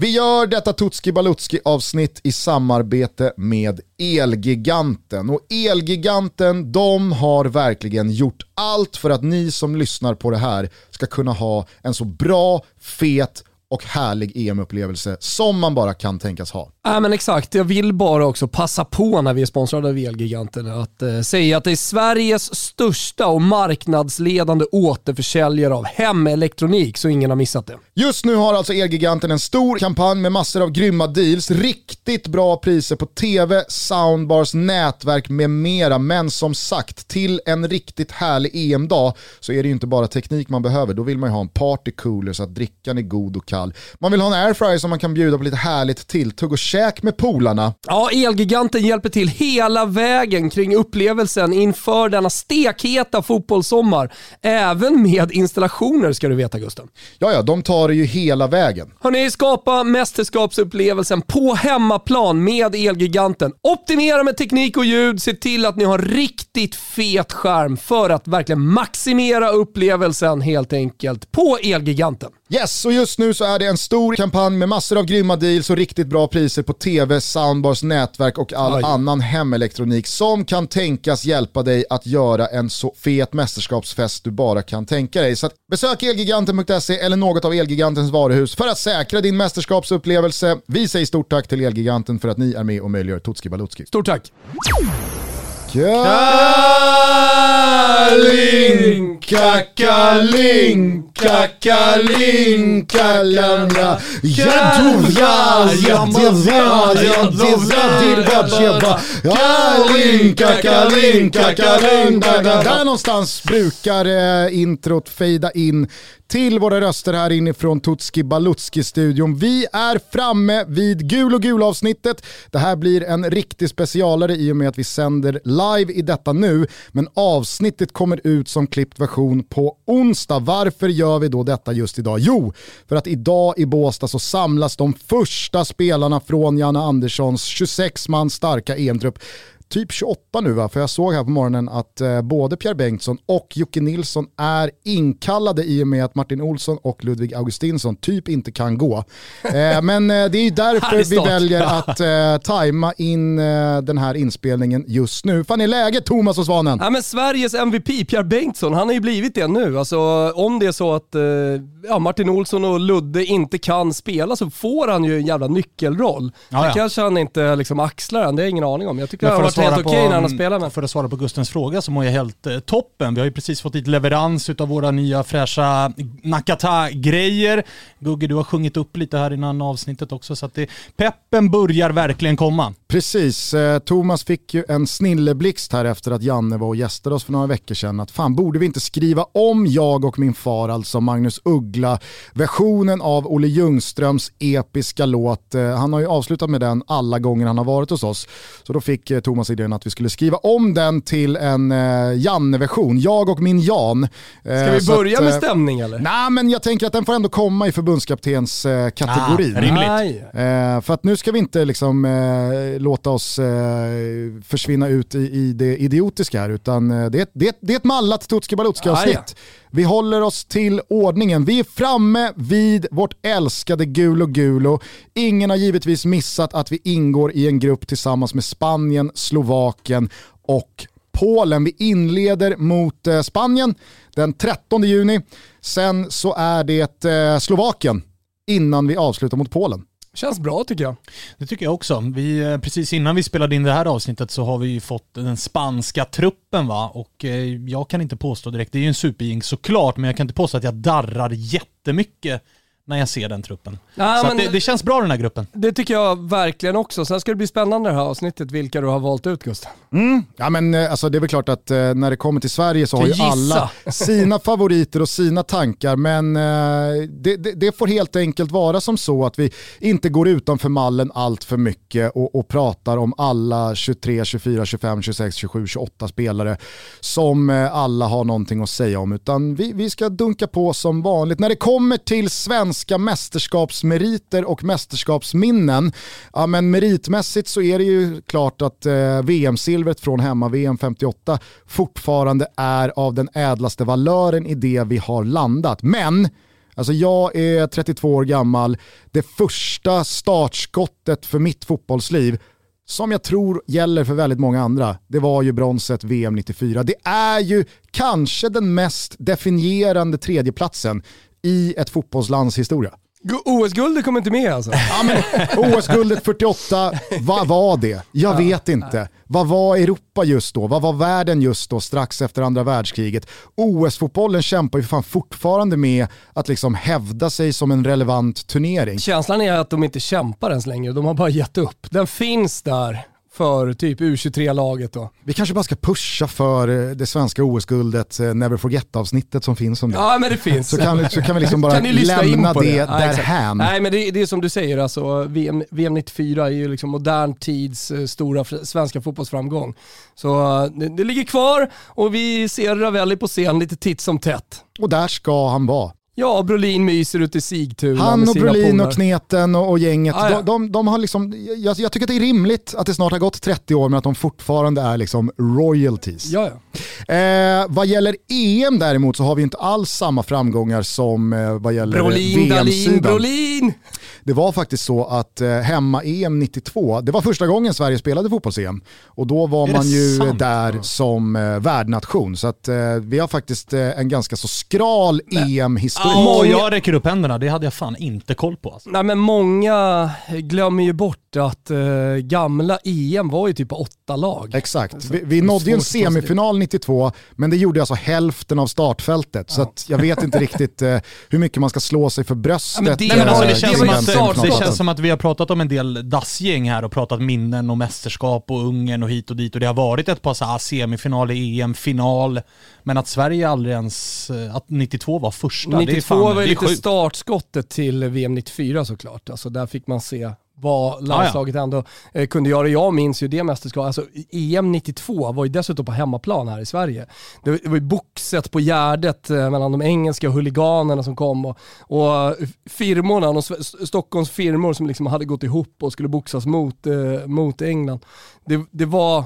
Vi gör detta Tutski Balutski avsnitt i samarbete med Elgiganten. Och Elgiganten, de har verkligen gjort allt för att ni som lyssnar på det här ska kunna ha en så bra, fet och härlig EM-upplevelse som man bara kan tänkas ha. Ja, men exakt, jag vill bara också passa på när vi är sponsrade av Elgiganten att eh, säga att det är Sveriges största och marknadsledande återförsäljare av hemelektronik så ingen har missat det. Just nu har alltså Elgiganten en stor kampanj med massor av grymma deals, riktigt bra priser på tv, soundbars, nätverk med mera. Men som sagt, till en riktigt härlig EM-dag så är det ju inte bara teknik man behöver, då vill man ju ha en partycooler så att drickan är god och kall. Man vill ha en airfryer som man kan bjuda på lite härligt tilltugg och käk med polarna. Ja, Elgiganten hjälper till hela vägen kring upplevelsen inför denna stekheta fotbollssommar. Även med installationer ska du veta Gusten. Ja, ja, de tar det ju hela vägen. Hörni, skapa mästerskapsupplevelsen på hemmaplan med Elgiganten. Optimera med teknik och ljud, se till att ni har riktigt fet skärm för att verkligen maximera upplevelsen helt enkelt på Elgiganten. Yes, och just nu så är det en stor kampanj med massor av grymma deals och riktigt bra priser på tv, soundbars, nätverk och all Oj. annan hemelektronik som kan tänkas hjälpa dig att göra en så fet mästerskapsfest du bara kan tänka dig. Så besök Elgiganten.se eller något av Elgigantens varuhus för att säkra din mästerskapsupplevelse. Vi säger stort tack till Elgiganten för att ni är med och möjliggör Tutski Balutski. Stort tack! Kalinka, kalinka, kalinka, landa Jaduvja, jaduvja, jaduvja, dilvadjeva Kalinka, kalinka, kalinka Där någonstans brukar eh, introt fejda in till våra röster här inifrån Tutski Balutski-studion. Vi är framme vid gul och gul avsnittet. Det här blir en riktig specialare i och med att vi sänder live i detta nu, men avsnittet kommer ut som klippt version på onsdag. Varför gör vi då detta just idag? Jo, för att idag i Båstad så samlas de första spelarna från Janne Anderssons 26 man starka EM-trupp typ 28 nu va? För jag såg här på morgonen att eh, både Pierre Bengtsson och Jocke Nilsson är inkallade i och med att Martin Olsson och Ludvig Augustinsson typ inte kan gå. Eh, men eh, det är ju därför vi väljer att eh, tajma in eh, den här inspelningen just nu. Fan är läget Thomas och Svanen? Ja, men Sveriges MVP Pierre Bengtsson, han har ju blivit det nu. Alltså, om det är så att eh, ja, Martin Olsson och Ludde inte kan spela så får han ju en jävla nyckelroll. Ja, ja. kanske han inte liksom axlar den, det har jag ingen aning om. Jag tycker han har varit helt okej när han har spelat med. För att svara på Gustens fråga så mår jag helt eh, toppen. Vi har ju precis fått lite leverans av våra nya fräscha Nakata-grejer. Gugge, du har sjungit upp lite här innan avsnittet också så att det, peppen börjar verkligen komma. Precis, eh, Thomas fick ju en snilleblixt här efter att Janne var och gästade oss för några veckor sedan att fan borde vi inte skriva om jag och min far, alltså Magnus Uggla, versionen av Olle Ljungströms episka låt. Eh, han har ju avslutat med den alla gånger han har varit hos oss. Så då fick eh, Thomas idén att vi skulle skriva om den till en Janne-version, jag och min Jan. Ska vi börja att, med stämning eller? Nej men jag tänker att den får ändå komma i förbundskaptens kategorin. Ah, rimligt. För att nu ska vi inte liksom låta oss eh, försvinna ut i, i, det idiotiska här utan eh, det, det, det är ett mallat Tutski Balutski avsnitt. Ah, ja. Vi håller oss till ordningen. Vi är framme vid vårt älskade Gulo Gulo. Ingen har givetvis missat att vi ingår i en grupp tillsammans med Spanien, Slovakien och Polen. Vi inleder mot eh, Spanien den 13 juni. Sen så är det Slovakien innan vi avslutar mot Polen. Känns bra tycker jag. Det tycker jag också. Vi, eh, precis innan vi spelade in det här avsnittet så har vi ju fått den spanska truppen va och eh, jag kan inte påstå direkt, det är ju en superjing såklart, men jag kan inte påstå att jag darrar jättemycket när jag ser den truppen. Ja, så det, det, känns bra den här gruppen. Det tycker jag verkligen också. Sen ska det bli spännande det här avsnittet vilka du har valt ut Gustav. Mm. Ja men eh, alltså, det är väl klart att eh, när det kommer till Sverige så har ju alla sina favoriter och sina tankar men eh, det, det, det, får helt enkelt vara som så att vi inte går utanför mallen allt för mycket och, och pratar om alla 23, 24, 25, 26, 27, 28 spelare som eh, alla har någonting att säga om utan vi, vi ska dunka på som vanligt. När det kommer till svenska svenska mästerskapsmeriter och mästerskapsminnen. Ja, men meritmässigt så är det ju klart att eh, VM-silvret från hemma-VM 58 fortfarande är av den ädlaste valören i det vi har landat. Men Alltså jag är 32 år gammal, det första startskottet för mitt fotbollsliv som jag tror gäller för väldigt många andra, det var ju bronset VM 94. Det är ju kanske den mest definierande tredjeplatsen i ett fotbollslands historia. OS-guldet kom inte med alltså? Ja, OS-guldet 48, vad var det? Jag vet inte. Vad var Europa just då? Vad var världen just då strax efter andra världskriget? OS-fotbollen kämpar ju fan fortfarande med att liksom hävda sig som en relevant turnering. Känslan är att de inte kämpar ens längre, de har bara gett upp. Den finns där för typ U23-laget då. Vi kanske bara ska pusha för eh, det svenska OS-guldet, eh, Never Forget-avsnittet som finns om det. Ja men det finns. Så kan, så kan vi liksom bara lämna det, det därhän. Nej men det, det, är som du säger, alltså, VM, VM 94 är ju liksom modern tids eh, stora svenska fotbollsframgång. Så det, det ligger kvar och vi ser Ravelli på scen lite titt som tätt. Och där ska han vara. Ja, Brolin myser ute i Sigtuna Han och Brolin och Kneten och, och gänget, ah, ja. de, de, de, har liksom, jag, jag, tycker att det är rimligt att det snart har gått 30 år men att de fortfarande är liksom royalties. Ja, ja. Eh, vad gäller EM däremot så har vi inte alls samma framgångar som eh, vad gäller VM-sidan. Det var faktiskt så att eh, hemma-EM 92, det var första gången Sverige spelade fotbolls-EM och då var man ju sant? där som eh, värdnation. Så att eh, vi har faktiskt eh, en ganska så skral EM-historia Många... Jag räcker upp händerna, det hade jag fan inte koll på. Alltså. Nej men många glömmer ju bort att uh, gamla EM var ju typ åtta lag. Exakt, vi, vi nådde ju en semifinal 92, men det gjorde alltså hälften av startfältet. Ja. Så att jag vet inte riktigt uh, hur mycket man ska slå sig för bröstet. Ja, det, alltså, känns som att, det känns som att vi har pratat om en del dassgäng här och pratat minnen och mästerskap och Ungern och hit och dit och det har varit ett par så här semifinal i EM, final, men att Sverige aldrig ens, eh, att 92 var första, 92 det är fan, var ju lite sjukt. startskottet till VM 94 såklart. Alltså där fick man se vad landslaget ah, ja. ändå eh, kunde göra. Jag minns ju det mästerskapet, alltså EM 92 var ju dessutom på hemmaplan här i Sverige. Det, var ju boxet på Gärdet eh, mellan de engelska huliganerna som kom och, och firmorna, de Stockholms firmor som liksom hade gått ihop och skulle boxas mot, eh, mot England. Det, det var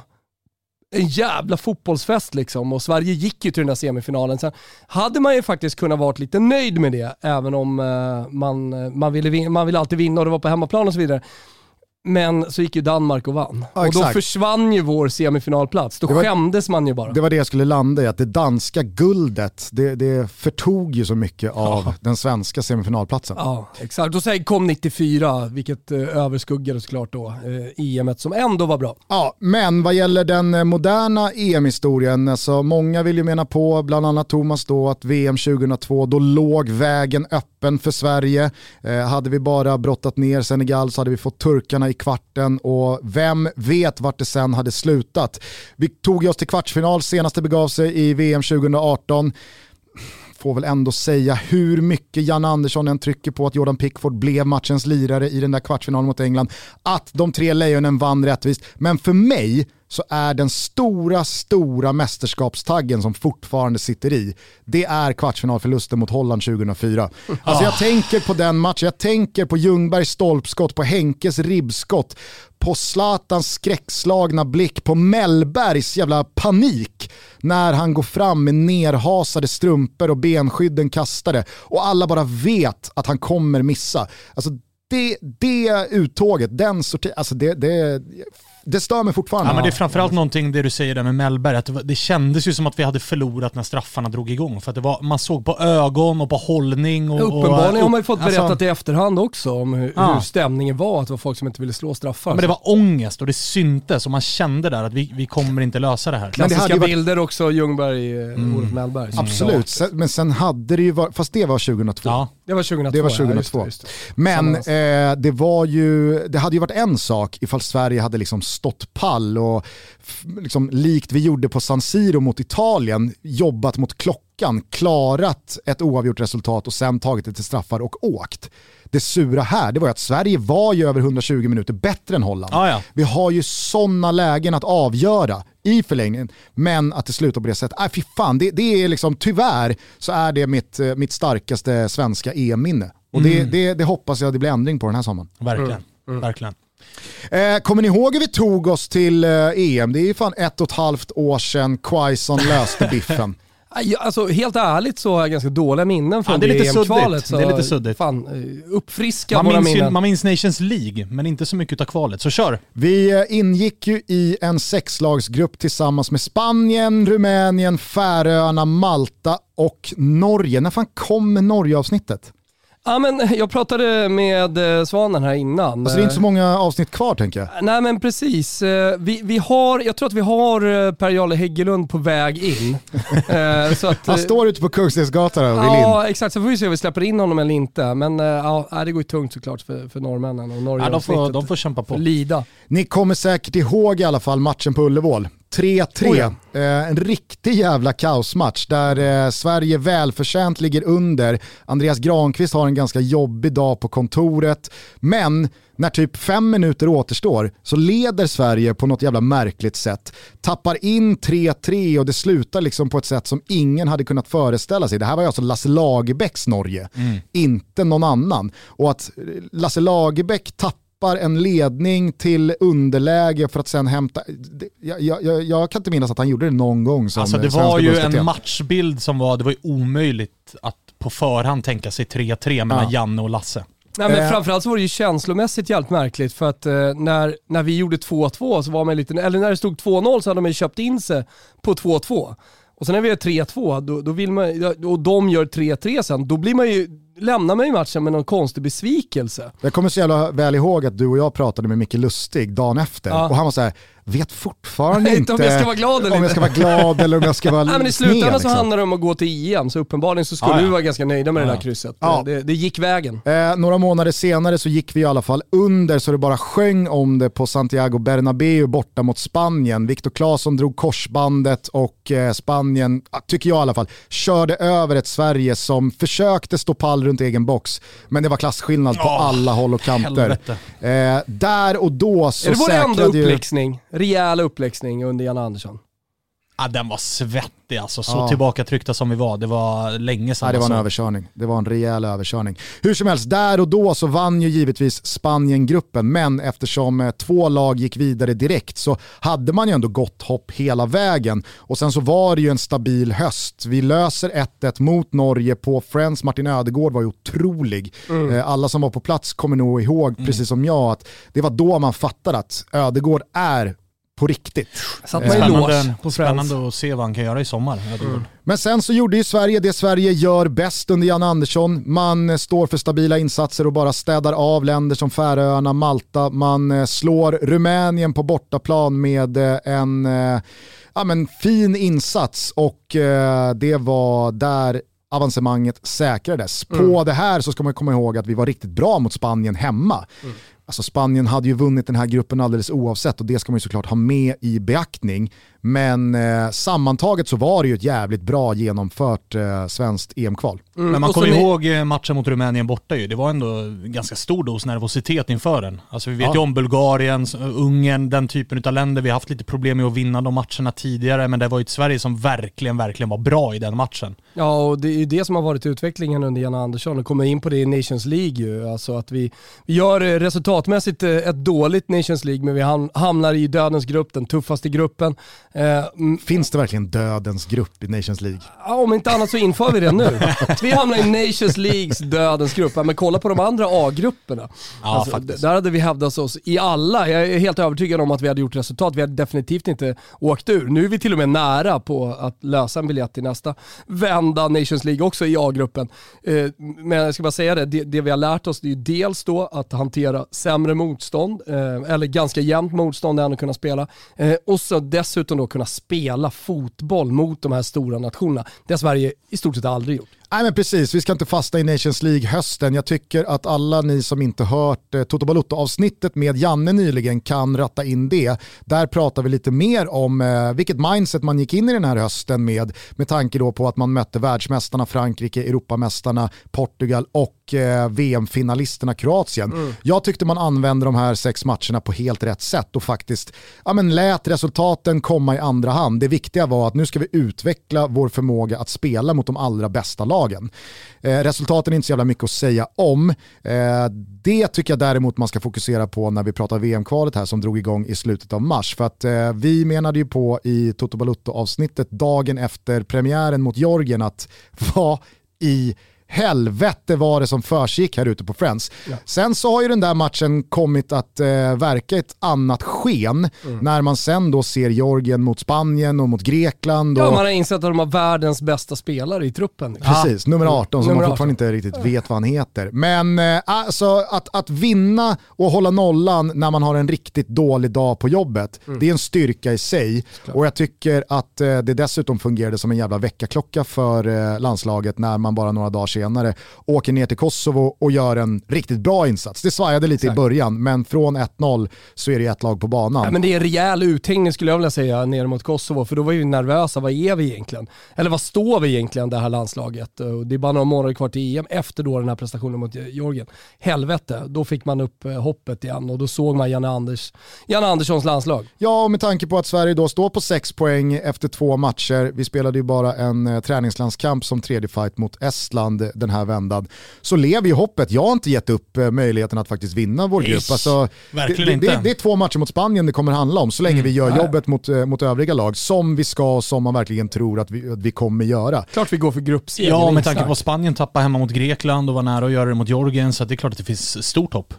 en jävla fotbollsfest liksom och Sverige gick ju till den där semifinalen. Sen hade man ju faktiskt kunnat vara lite nöjd med det, även om eh, man, eh, man, ville, man ville alltid vinna och det var på hemmaplan och så vidare. Men så gick ju Danmark och vann. Ja, och då försvann ju vår semifinalplats. Då det var, skämdes man ju bara. Det var det jag skulle landa i, att det danska guldet, det, det förtog ju så mycket av ja. den svenska semifinalplatsen. Ja, exakt. Och sen kom 94, vilket eh, överskuggade såklart då eh, EM som ändå var bra. Ja, men vad gäller den eh, moderna EM-historien, alltså många vill ju mena på, bland annat Thomas då, att VM 2002, då låg vägen öppen för Sverige. Eh, hade vi bara brottat ner Senegal så hade vi fått turkarna kvarten och vem vet vart det sen hade slutat. Vi tog oss till kvartsfinal, senast det begav sig i VM 2018 får väl ändå säga hur mycket Jan Andersson än trycker på att Jordan Pickford blev matchens lirare i den där kvartsfinalen mot England, att de tre lejonen vann rättvist. Men för mig så är den stora, stora mästerskapstaggen som fortfarande sitter i, det är kvartsfinalförlusten mot Holland 2004. Alltså jag tänker på den matchen, jag tänker på Ljungbergs stolpskott, på Henkes ribbskott, på Zlatans skräckslagna blick, på Mellbergs jävla panik när han går fram med nerhasade strumpor och benskydden kastade och alla bara vet att han kommer missa. Alltså det, det uttåget, den sorteringen, alltså det, det det stör mig fortfarande. Ja, men det är framförallt någonting det du säger där med Mellberg, att det, kändes ju som att vi hade förlorat när straffarna drog igång. För att det var, man såg på ögon och på hållning. Och, Uppenbarligen och, har man ju fått berättat alltså, i efterhand också om hur, ja. hur, stämningen var, att det var folk som inte ville slå straffar. Ja, men det var ångest och det syntes och man kände där att vi, vi kommer inte lösa det här. Klassiska det varit... bilder också, Ljungberg, eh, mm. Olof Mellberg. Absolut, men sen hade det ju varit, fast det var 2002. Det var 2002. Det var 2002. Ja, just det, just det. Men eh, det var ju, det hade ju varit en sak ifall Sverige hade liksom stått pall och liksom, likt vi gjorde på San Siro mot Italien jobbat mot klockan, klarat ett oavgjort resultat och sen tagit det till straffar och åkt. Det sura här det var att Sverige var ju över 120 minuter bättre än Holland. Ah, ja. Vi har ju sådana lägen att avgöra i förlängningen, men att det slutar på det sättet, äh, fy fan, det, det är liksom, tyvärr så är det mitt, eh, mitt starkaste svenska EM-minne. Och mm. det, det, det, hoppas jag det blir ändring på den här sommaren. Verkligen. Mm. Mm. Verkligen. Eh, kommer ni ihåg hur vi tog oss till eh, EM? Det är ju fan ett och ett halvt år sedan Quaison löste biffen. Alltså helt ärligt så har jag ganska dåliga minnen från ja, det, det EM-kvalet. Det är lite suddigt. Fan, eh, uppfriska man våra minns minnen. man minns Nations League, men inte så mycket av kvalet. Så kör! Vi eh, ingick ju i en sexlagsgrupp tillsammans med Spanien, Rumänien, Färöarna, Malta och Norge. När fan kom Norge-avsnittet? Ja, men jag pratade med eh, Svanen här innan. Alltså det är inte så många avsnitt kvar tänker jag. Nej men precis. Eh, vi, vi har, jag tror att vi har eh, Per-Jarle Häggelund på väg in. så att, Han står ute på Kungstensgatan och vill in. Ja exakt, så får vi se om vi släpper in honom eller inte. Men ja, det går ju tungt såklart för, för norrmännen och Norge. Ja, de, får, de får kämpa på. Lida. Ni kommer säkert ihåg i alla fall matchen på Ullevål. 3-3. Eh, en riktig jävla kaosmatch där eh, Sverige välförtjänt ligger under. Andreas Granqvist har en ganska jobbig dag på kontoret. Men när typ fem minuter återstår så leder Sverige på något jävla märkligt sätt. Tappar in 3-3 och det slutar liksom på ett sätt som ingen hade kunnat föreställa sig. Det här var ju alltså Lasse Lagerbäcks Norge, mm. inte någon annan. Och att Lasse Lagerbäck tappar tappar en ledning till underläge för att sen hämta... Jag, jag, jag kan inte minnas att han gjorde det någon gång som Alltså det var ju en matchbild som var, det var ju omöjligt att på förhand tänka sig 3-3 mellan ja. Janne och Lasse. Nej, men eh. framförallt så var det ju känslomässigt jävligt märkligt för att eh, när, när vi gjorde 2-2 så var man lite, eller när det stod 2-0 så hade man ju köpt in sig på 2-2. Och sen när vi gör 3-2 då, då vill man, och de gör 3-3 sen, då blir man ju lämnar ju matchen med någon konstig besvikelse. Jag kommer så jävla väl ihåg att du och jag pratade med Micke Lustig dagen efter ja. och han var så här, vet fortfarande inte om jag ska vara glad eller om jag ska vara glad eller om jag ska vara Nej, men I slutändan liksom. så handlar det om att gå till EM, så uppenbarligen så skulle ja, ja. vi vara ganska nöjda med ja. det där krysset. Ja. Det, det gick vägen. Eh, några månader senare så gick vi i alla fall under så det bara sjöng om det på Santiago Bernabéu borta mot Spanien. Viktor Claesson drog korsbandet och eh, Spanien, tycker jag i alla fall, körde över ett Sverige som försökte stå pall runt egen box, men det var klasskillnad på oh, alla håll och kanter. Eh, där och då så säkrade ju... Det var ändå uppläxning, rejäl uppläxning under Jan Andersson. Ja, den var svettig alltså. Så ja. tillbakatryckta som vi var. Det var länge sedan. Ja, det var en alltså. överkörning. Det var en rejäl överkörning. Hur som helst, där och då så vann ju givetvis Spanien gruppen, men eftersom eh, två lag gick vidare direkt så hade man ju ändå gott hopp hela vägen. Och sen så var det ju en stabil höst. Vi löser 1-1 mot Norge på Friends. Martin Ödegård var ju otrolig. Mm. Eh, alla som var på plats kommer nog ihåg, mm. precis som jag, att det var då man fattade att Ödegård är på riktigt. Satt man i spännande, på spännande att se vad han kan göra i sommar. Mm. Men sen så gjorde ju Sverige det Sverige gör bäst under Jan Andersson. Man står för stabila insatser och bara städar av länder som Färöarna, Malta. Man eh, slår Rumänien på bortaplan med eh, en eh, ja, men fin insats och det var där avancemanget säkrades. Mm. På det här så ska man komma ihåg att vi var riktigt bra mot Spanien hemma. Mm. Alltså Spanien hade ju vunnit den här gruppen alldeles oavsett och det ska man ju såklart ha med i beaktning. Men eh, sammantaget så var det ju ett jävligt bra genomfört eh, svenskt EM-kval. Mm. Men man kommer ihåg eh, matchen mot Rumänien borta ju. Det var ändå ganska stor dos nervositet inför den. Alltså vi vet ja. ju om Bulgarien, Ungern, den typen av länder. Vi har haft lite problem med att vinna de matcherna tidigare, men det var ju ett Sverige som verkligen, verkligen var bra i den matchen. Ja, och det är ju det som har varit utvecklingen under Jan Andersson och kommer in på det i Nations League ju. Alltså att vi, vi gör eh, resultatmässigt eh, ett dåligt Nations League, men vi hamnar i dödens grupp, den tuffaste gruppen. Eh, Finns det verkligen dödens grupp i Nations League? Ja, om inte annat så inför vi det nu. vi hamnar i Nations Leagues dödens grupp. Men kolla på de andra A-grupperna. Ja, alltså, där hade vi hävdat oss i alla. Jag är helt övertygad om att vi hade gjort resultat. Vi hade definitivt inte åkt ur. Nu är vi till och med nära på att lösa en biljett till nästa vända Nations League också i A-gruppen. Eh, men jag ska bara säga det, det, det vi har lärt oss det är dels då att hantera sämre motstånd, eh, eller ganska jämnt motstånd än att kunna spela. Eh, och så dessutom då kunna spela fotboll mot de här stora nationerna. Det har Sverige i stort sett aldrig gjort. Nej men precis, vi ska inte fasta i Nations League-hösten. Jag tycker att alla ni som inte hört eh, Toto Balotto-avsnittet med Janne nyligen kan ratta in det. Där pratar vi lite mer om eh, vilket mindset man gick in i den här hösten med, med tanke då på att man mötte världsmästarna Frankrike, Europamästarna Portugal och eh, VM-finalisterna Kroatien. Mm. Jag tyckte man använde de här sex matcherna på helt rätt sätt och faktiskt ja, men lät resultaten komma i andra hand. Det viktiga var att nu ska vi utveckla vår förmåga att spela mot de allra bästa lagen lagen. Eh, resultaten är inte så jävla mycket att säga om. Eh, det tycker jag däremot man ska fokusera på när vi pratar VM-kvalet här som drog igång i slutet av mars. För att eh, vi menade ju på i Toto Balutto-avsnittet dagen efter premiären mot Georgien att vad i helvete var det som försiggick här ute på Friends. Ja. Sen så har ju den där matchen kommit att eh, verka ett annat sken mm. när man sen då ser Georgien mot Spanien och mot Grekland. Och... Ja, man har insett att de har världens bästa spelare i truppen. Precis, nummer 18 som nummer man fortfarande 18. inte riktigt vet vad han heter. Men eh, alltså att, att vinna och hålla nollan när man har en riktigt dålig dag på jobbet, mm. det är en styrka i sig. Klart. Och jag tycker att eh, det dessutom fungerade som en jävla väckarklocka för eh, landslaget när man bara några dagar senare åker ner till Kosovo och gör en riktigt bra insats. Det svajade lite Exakt. i början, men från 1-0 så är det ett lag på banan. Ja, men det är en rejäl uthängning skulle jag vilja säga ner mot Kosovo, för då var vi nervösa. Vad är vi egentligen? Eller vad står vi egentligen, det här landslaget? Det är bara några månader kvar till EM efter då den här prestationen mot Georgien. Helvete, då fick man upp eh, hoppet igen och då såg man Janne, Anders, Janne Anderssons landslag. Ja, och med tanke på att Sverige då står på sex poäng efter två matcher. Vi spelade ju bara en eh, träningslandskamp som tredje fight mot Estland den här vändan, så lever ju hoppet. Jag har inte gett upp eh, möjligheten att faktiskt vinna vår grupp. Alltså, Verkligen det, inte. Det, det, är två matcher mot Spanien det kommer handla om, så länge mm. vi gör jobbet mot, eh, mot övriga lag, som vi ska och som man verkligen tror att vi, att vi kommer göra. Klart vi går för gruppseger. Ja, med tanke på Spanien tappade hemma mot Grekland och var nära att göra det mot Georgien, så det är klart att det finns stort hopp.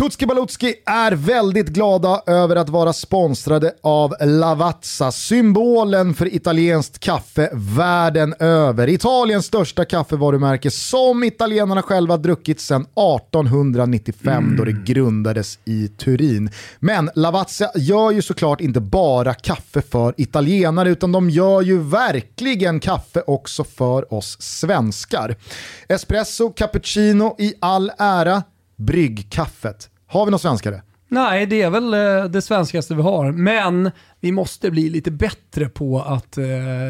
Tutski Balutski är väldigt glada över att vara sponsrade av Lavazza, symbolen för italienskt kaffe världen över. Italiens största kaffevarumärke som italienarna själva druckit sedan 1895 mm. då det grundades i Turin. Men Lavazza gör ju såklart inte bara kaffe för italienare utan de gör ju verkligen kaffe också för oss svenskar. Espresso, cappuccino i all ära, bryggkaffet. Har vi något svenskare? Nej, det är väl eh, det svenskaste vi har. Men vi måste bli lite bättre på att eh,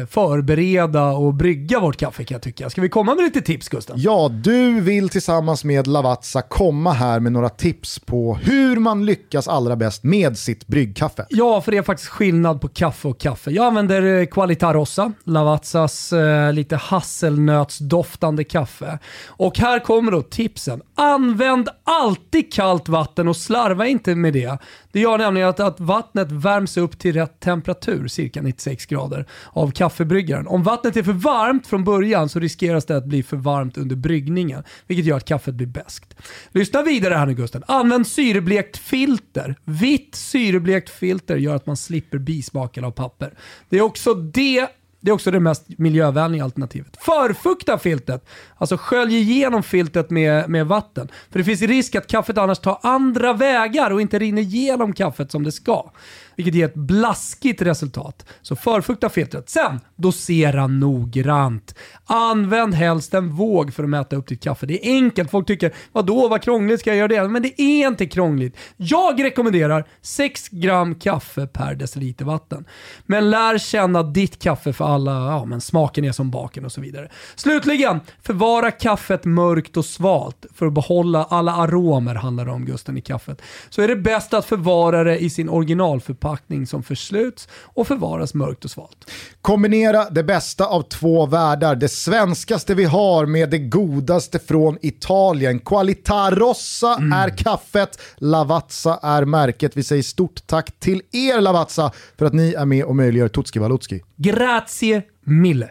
förbereda och brygga vårt kaffe kan jag tycka. Ska vi komma med lite tips Gusten? Ja, du vill tillsammans med Lavazza komma här med några tips på hur man lyckas allra bäst med sitt bryggkaffe. Ja, för det är faktiskt skillnad på kaffe och kaffe. Jag använder eh, Qualita Rossa, Lavazzas eh, lite hasselnötsdoftande kaffe. Och här kommer då tipsen. Använd alltid kallt vatten och slarva inte med det. Det gör nämligen att, att vattnet värms upp till rätt temperatur, cirka 96 grader, av kaffebryggaren. Om vattnet är för varmt från början så riskeras det att bli för varmt under bryggningen, vilket gör att kaffet blir beskt. Lyssna vidare här nu Gusten. Använd syreblekt filter. Vitt syreblekt filter gör att man slipper bismaken av papper. Det är också det det är också det mest miljövänliga alternativet. Förfukta filtret. Alltså skölj igenom filtret med, med vatten. För det finns risk att kaffet annars tar andra vägar och inte rinner igenom kaffet som det ska vilket ger ett blaskigt resultat. Så förfukta filtret. Sen, dosera noggrant. Använd helst en våg för att mäta upp ditt kaffe. Det är enkelt. Folk tycker, vadå, vad krångligt ska jag göra det? Men det är inte krångligt. Jag rekommenderar 6 gram kaffe per deciliter vatten. Men lär känna ditt kaffe för alla, ja men smaken är som baken och så vidare. Slutligen, förvara kaffet mörkt och svalt för att behålla alla aromer handlar det om Gusten i kaffet. Så är det bäst att förvara det i sin originalförpackning förpackning som försluts och förvaras mörkt och svalt. Kombinera det bästa av två världar, det svenskaste vi har med det godaste från Italien. Qualita Rossa mm. är kaffet, Lavazza är märket. Vi säger stort tack till er Lavazza för att ni är med och möjliggör Tutski Valutski. Grazie mille.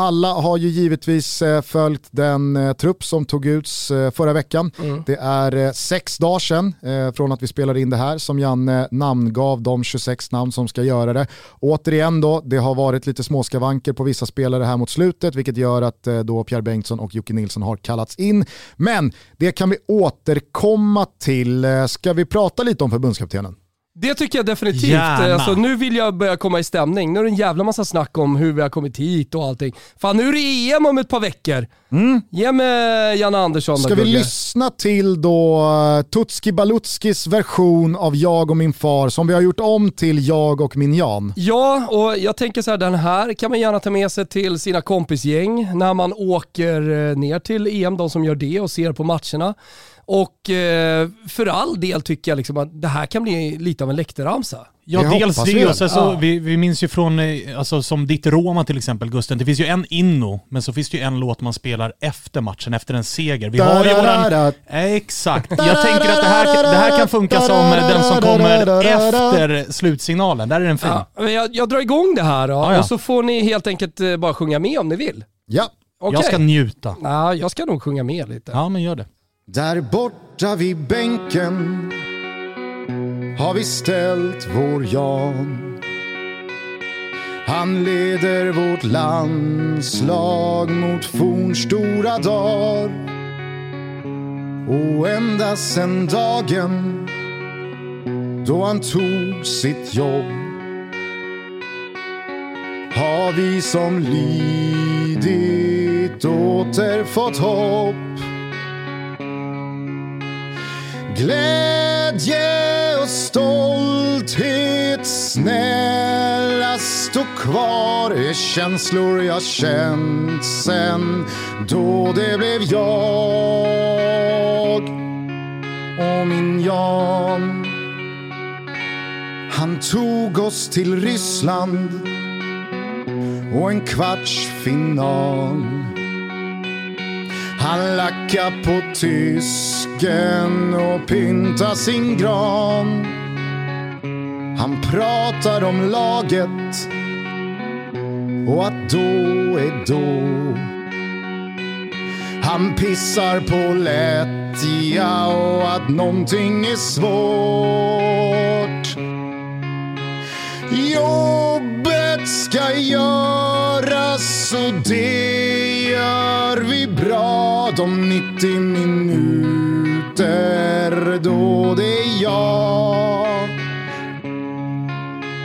Alla har ju givetvis eh, följt den eh, trupp som tog ut förra veckan. Mm. Det är sex dagar sedan från att vi spelade in det här som Janne namngav de 26 namn som ska göra det. Återigen då, det har varit lite småskavanker på vissa spelare här mot slutet vilket gör att då Pierre Bengtsson och Jocke Nilsson har kallats in. Men det kan vi återkomma till. Ska vi prata lite om förbundskaptenen? Det tycker jag definitivt. Alltså, nu vill jag börja komma i stämning. Nu är det en jävla massa snack om hur vi har kommit hit och allting. Fan, nu är det EM om ett par veckor. Mm. Ge mig Janne Andersson Ska vi lyssna till då uh, Tutski Balutskis version av Jag och min far som vi har gjort om till Jag och min Jan? Ja, och jag tänker så här, den här kan man gärna ta med sig till sina kompisgäng när man åker eh, ner till EM, de som gör det och ser på matcherna. Och eh, för all del tycker jag liksom att det här kan bli lite av en läktarramsa. Ja, Det dels det. vi Och sen så, Ja. vi, vi minns ju från, eh, alltså, som ditt Roma till exempel, Gusten. Det finns ju en inno, men så finns det ju en låt man spelar efter matchen, efter en seger. Vi har ju våran... Exakt. Jag tänker att det här, det här kan funka som eh, den som kommer efter slutsignalen. Där är den fin. Ja, men jag, jag drar igång det här då, Ja, ja. och så får ni helt enkelt eh, bara sjunga med om ni vill. Ja. Okej? Jag ska njuta. Ja, jag ska nog sjunga med lite. Ja, men gör det. Där borta vid bänken har vi ställt vår Jan. Han leder vårt landslag mot fornstora dagar. Och ända sen dagen då han tog sitt jobb har vi som lidit återfått hopp. Glädje och stolthet snälla stå kvar är känslor jag känt sen då det blev jag och min Jan. Han tog oss till Ryssland och en kvartsfinal. Han lackar på tysken och pyntar sin gran. Han pratar om laget och att då är då. Han pissar på lättja och att någonting är svårt. Jobbet ska göras och det gör vi bra de 90 minuter då det är jag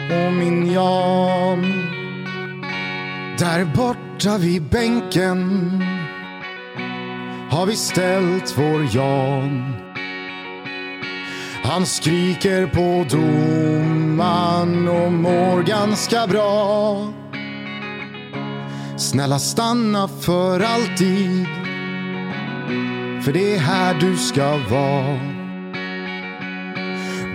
och min Jan. Där borta vid bänken har vi ställt vår Jan. Han skriker på domaren och mår ganska bra. Snälla stanna för alltid. För det är här du ska vara.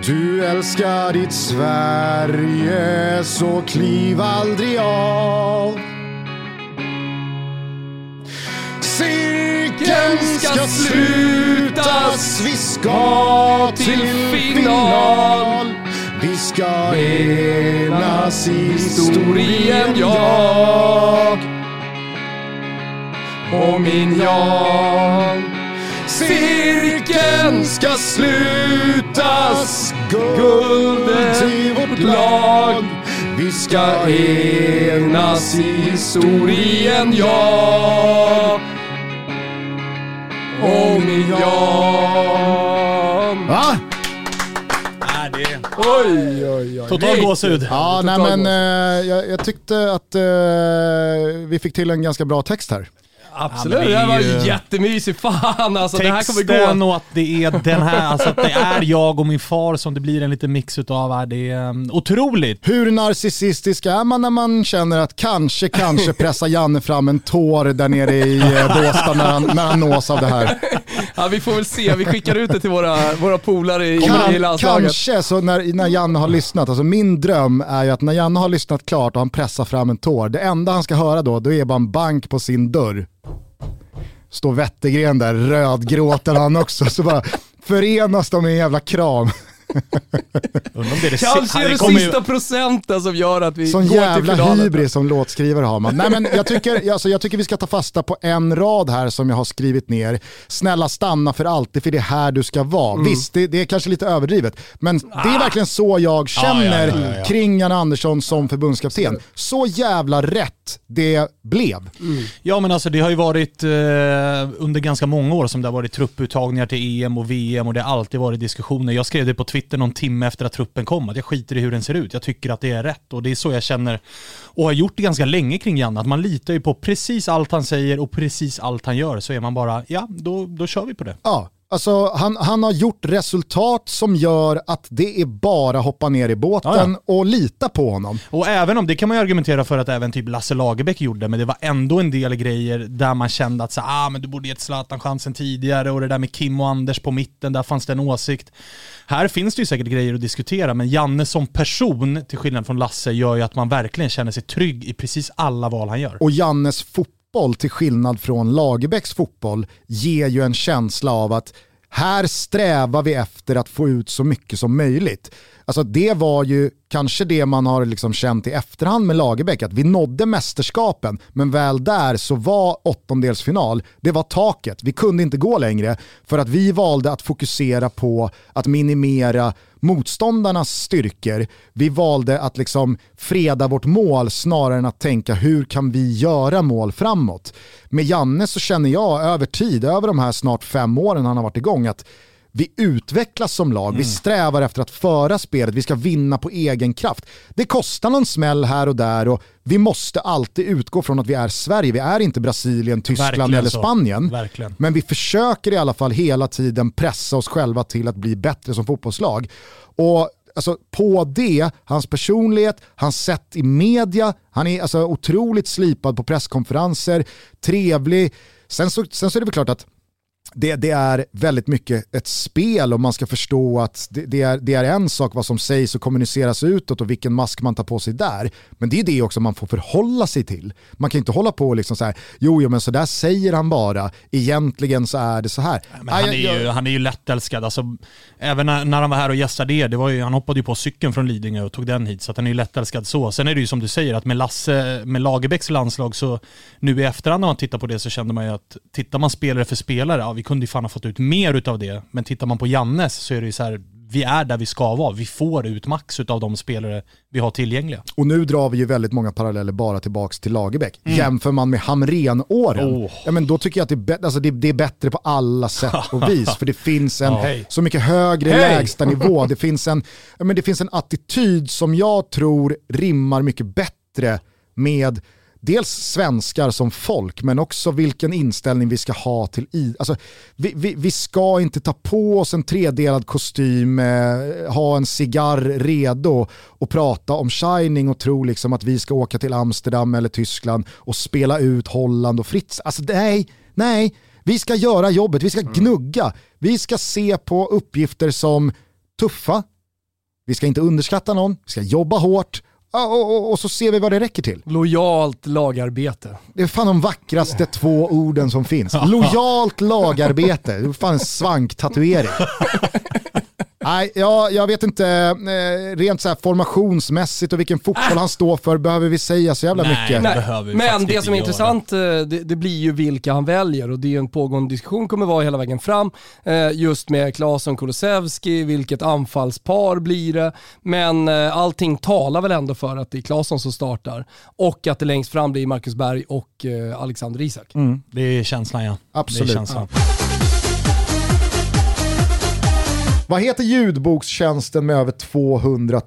Du älskar ditt Sverige så kliv aldrig av. Cirkeln ska slutas, vi ska till final. Vi ska enas i historien, jag och min Jan. Cirkeln ska slutas, guldet till vårt lag. Vi ska enas i historien, jag och min Jan. Va? Är det... Oj, oj, oj. Total gåshud. Ja, nej men eh, jag, jag tyckte att eh, vi fick till en ganska bra text här. Absolut, Ja, det här var ju- jättemysigt. Fan alltså, det här kommer Texten gå. och att det är den här, alltså att det är jag och min far som det blir en liten mix utav här. Det är um, otroligt. Hur narcissistisk är man när man känner att kanske, kanske pressa Janne fram en tår där nere i eh, Båstad när han, när han nås av det här? Ja, vi får väl se, vi skickar ut det till våra, våra polare i, i Kan, landslaget. kanske så när, när Janne har lyssnat, alltså min dröm är ju att när Janne har lyssnat klart och han pressar fram en tår, det enda han ska höra då, då är bara en bank på sin dörr. Står Wettergren där, rödgråter han också, så bara förenas de i en jävla kram. Om det är det Kanske är det ju- sista procenten som gör att vi Sån går till jävla finalen. hybris som låtskrivare har man. Nej, men jag, tycker, alltså, jag tycker vi ska ta fasta på en rad här som jag har skrivit ner. Snälla stanna för alltid för det är här du ska vara. Mm. Visst, det, det är kanske lite överdrivet, men det Ah. är verkligen så jag känner ja, ja, ja. kring Jan Andersson som förbundskapten. Så jävla rätt det blev. Ja men alltså det har ju varit eh, under ganska många år som det har varit trupputtagningar till EM och VM och det har alltid varit diskussioner. Jag skrev det på Twitter någon timme efter att truppen kom, att jag skiter i hur den ser ut. Jag tycker att det är rätt och det är så jag känner och har gjort det ganska länge kring Janne. Att man litar ju på precis allt han säger och precis allt han gör så är man bara, ja då, då kör vi på det. Ja, Alltså, han, han har gjort resultat som gör att det är bara hoppa ner i båten ja, ja. och lita på honom. Och även om, det kan man ju argumentera för att även typ Lasse Lagerbäck gjorde, men det var ändå en del grejer där man kände att så, ah, men du borde gett Zlatan chansen tidigare och det där med Kim och Anders på mitten, där fanns det en åsikt. Här finns det ju säkert grejer att diskutera, men Janne som person, till skillnad från Lasse, gör ju att man verkligen känner sig trygg i precis alla val han gör. Och Jannes fotboll fotboll, till skillnad från Lagerbäcks fotboll, ger ju en känsla av att här strävar vi efter att få ut så mycket som möjligt. Alltså det var ju kanske det man har liksom känt i efterhand med Lagerbäck, att vi nådde mästerskapen, men väl där så var åttondelsfinal, det var taket. Vi kunde inte gå längre för att vi valde att fokusera på att minimera motståndarnas styrkor. Vi valde att liksom freda vårt mål snarare än att tänka hur kan vi göra mål framåt. Med Janne så känner jag över tid, över de här snart fem åren han har varit igång, att vi utvecklas som lag, mm. vi strävar efter att föra spelet, vi ska vinna på egen kraft. Det kostar någon smäll här och där och vi måste alltid utgå från att vi är Sverige. Vi är inte Brasilien, Tyskland Verkligen eller Spanien. Verkligen. Men vi försöker i alla fall hela tiden pressa oss själva till att bli bättre som fotbollslag. Och alltså, på det, hans personlighet, hans sätt i media, han är alltså otroligt slipad på presskonferenser, trevlig. Sen så, sen så är det väl klart att det, det, är väldigt mycket ett spel och man ska förstå att det, det, är, det är en sak vad som sägs och kommuniceras utåt och vilken mask man tar på sig där. Men det är det också man får förhålla sig till. Man kan inte hålla på och liksom så här, jo, jo men så där säger han bara, egentligen så är det så här. Men han, är ju, han är ju lättälskad, alltså, även när, när han var här och gästade er, det var ju, han hoppade ju på cykeln från Lidingö och tog den hit, så att han är ju lättälskad så. Sen är det ju som du säger, att med Lasse, med Lagerbäcks landslag, så nu i efterhand när man tittar på det så kände man ju att tittar man spelare för spelare, ja, vi kunde ju fan ha fått ut mer utav det. Men tittar man på Jannes så är det ju så här, vi är där vi ska vara. Vi får ut max av de spelare vi har tillgängliga. Och nu drar vi ju väldigt många paralleller bara tillbaka till Lagerbäck. Mm. Jämför man med Hamren-åren, oh. ja, men då tycker jag att det är, alltså det, det är bättre på alla sätt och vis. för det finns en oh. så mycket högre hey. lägstanivå. Det finns, en, ja, men det finns en attityd som jag tror rimmar mycket bättre med dels svenskar som folk, men också vilken inställning vi ska ha till i. Alltså, vi, vi, vi ska inte ta på oss en tredelad kostym, eh, ha en cigarr redo och prata om Shining och tro liksom att vi ska åka till Amsterdam eller Tyskland och spela ut Holland och Fritz. Alltså nej, nej. Vi ska göra jobbet, vi ska mm. gnugga, vi ska se på uppgifter som tuffa, vi ska inte underskatta någon, vi ska jobba hårt och, och, och, så ser vi vad det räcker till. Lojalt lagarbete. Det är fan de vackraste två orden som finns. Lojalt lagarbete. Det är fan en svanktatuering. Nej, ja, jag vet inte, eh, rent så här formationsmässigt och vilken fotboll han står för behöver vi säga så jävla Nej, mycket. Nej. Men det som är intressant, eh, det, det, blir ju vilka han väljer och det är en pågående diskussion kommer vara hela vägen fram. Eh, just med Klasen Kulusevski, vilket anfallspar blir det? Men allting talar väl ändå för att det är Klasen som startar och att det längst fram blir Marcus Berg och Alexander Isak. Mm. Det är känslan ja. Absolut. Det är känslan. Ja. Vad heter ljudbokstjänsten med över 200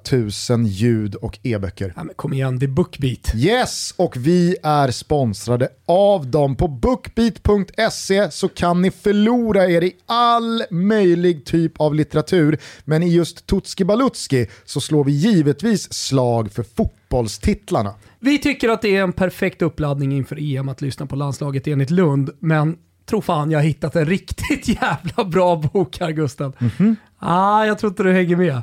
000 ljud och e-böcker? Ja, kom igen, det är Bookbeat. Yes, och vi är sponsrade av dem. På bookbeat.se så kan ni förlora er i all möjlig typ av litteratur, men i just Tutski Balutski så slår vi givetvis slag för fotbollstitlarna. Vi tycker att det är en perfekt uppladdning inför EM att lyssna på landslaget enligt Lund, men tro fan jag har hittat en riktigt jävla bra bok här Gusten. Mm -hmm. Ah, jag tror inte du hänger med.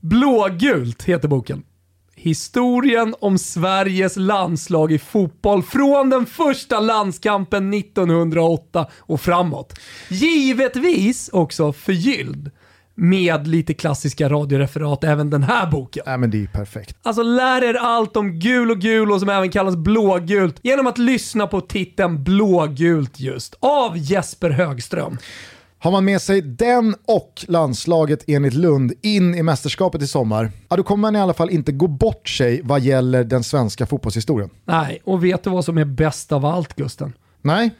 Blågult heter boken. Historien om Sveriges landslag i fotboll från den första landskampen 1908 och framåt. Givetvis också förgylld med lite klassiska radioreferat även den här boken. Ja, men det är perfekt. Alltså lär er allt om gul och gul och som även kallas blågult genom att lyssna på titeln Blågult just av Jesper Högström. Har man med sig den och landslaget enligt Lund in i mästerskapet i sommar, ja, då kommer man i alla fall inte gå bort sig vad gäller den svenska fotbollshistorien. Nej, och vet du vad som är bäst av allt Gusten? Nej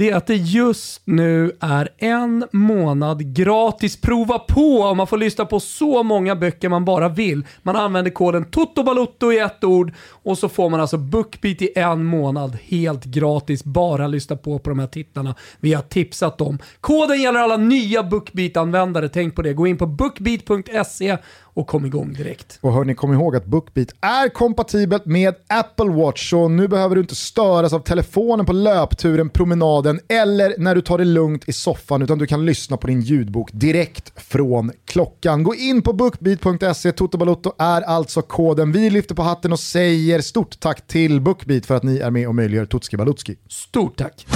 det är att det just nu är en månad gratis prova på och man får lyssna på så många böcker man bara vill. Man använder koden TOTOBALOTTO i ett ord och så får man alltså BookBeat i en månad helt gratis. Bara lyssna på på de här tittarna. vi har tipsat om. Koden gäller alla nya BookBeat-användare, tänk på det. Gå in på bookbeat.se och kom igång direkt. Och hörni, kom ihåg att BookBeat är kompatibelt med Apple Watch, så nu behöver du inte störas av telefonen på löpturen, promenaden eller när du tar det lugnt i soffan, utan du kan lyssna på din ljudbok direkt från klockan. Gå in på bookbeat.se, Toto Balotto är alltså koden. Vi lyfter på hatten och säger stort tack till BookBeat för att ni är med och möjliggör Tutski Balutski. Stort tack!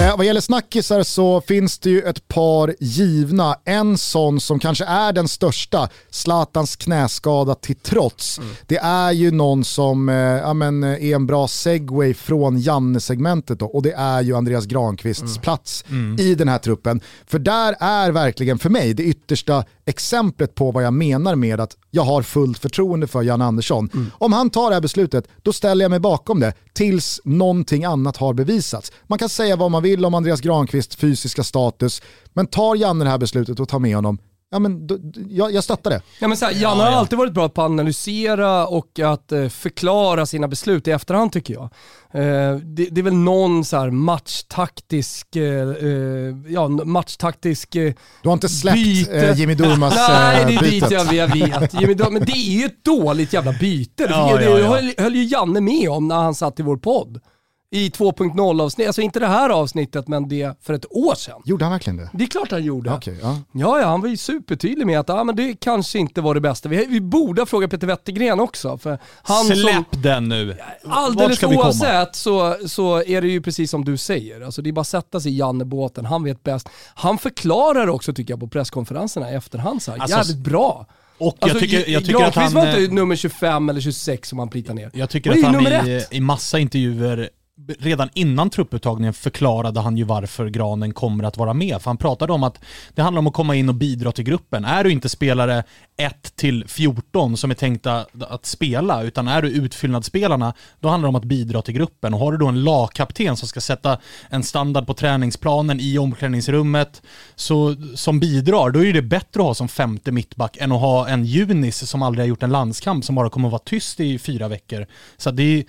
Eh, vad gäller snackisar så finns det ju ett par givna. En sån som kanske är den största, Zlatans knäskada till trots. Mm. Det är ju någon som eh, ja, men, är en bra segway från Janne-segmentet och det är ju Andreas Granqvists mm. plats mm. i den här truppen. För där är verkligen för mig det yttersta exemplet på vad jag menar med att jag har fullt förtroende för Jan Andersson. Mm. Om han tar det här beslutet, då ställer jag mig bakom det tills någonting annat har bevisats. Man kan säga vad man vill om Andreas Granqvists fysiska status, men tar Janne det här beslutet och tar med honom, ja, men, då, jag, jag stöttar det. Ja, men så här, Janne har alltid varit bra på att analysera och att eh, förklara sina beslut i efterhand tycker jag. Eh, det, det, är väl någon så här matchtaktisk, eh, eh ja matchtaktisk eh, Du har inte släppt eh, Jimmy Durmas Nej, det är dit jag, jag vet. Jimmy Durmas, men det är ju ett dåligt jävla byte. Ja, det, ja, ja. Höll, höll ju Janne med om när han satt i vår podd i 2.0 avsnitt, alltså inte det här avsnittet men det för ett år sedan. Gjorde han verkligen det? Det är klart han gjorde. Okay, ja. ja, ja, han var ju supertydlig med att ah, men det kanske inte var det bästa. Vi, vi borde ha frågat Peter Wettergren också. För han Släpp som, den nu! Alldeles oavsett så, så är det ju precis som du säger. Alltså det är bara att sätta sig i Janne-båten, han vet bäst. Han förklarar också tycker jag på presskonferenserna i efterhand så här, alltså, jävligt bra. Och jag alltså, tycker, jag tycker att han... var inte nummer 25 eller 26 som han plitar ner. Jag tycker att han i, i massa intervjuer redan innan trupputtagningen förklarade han ju varför Granen kommer att vara med. För han pratade om att det handlar om att komma in och bidra till gruppen. Är du inte spelare 1 till 14 som är tänkta att spela, utan är du utfyllnadsspelarna, då handlar det om att bidra till gruppen. Och har du då en lagkapten som ska sätta en standard på träningsplanen i omklädningsrummet, så, som bidrar, då är det bättre att ha som femte mittback än att ha en Junis som aldrig har gjort en landskamp, som bara kommer att vara tyst i fyra veckor. Så det är,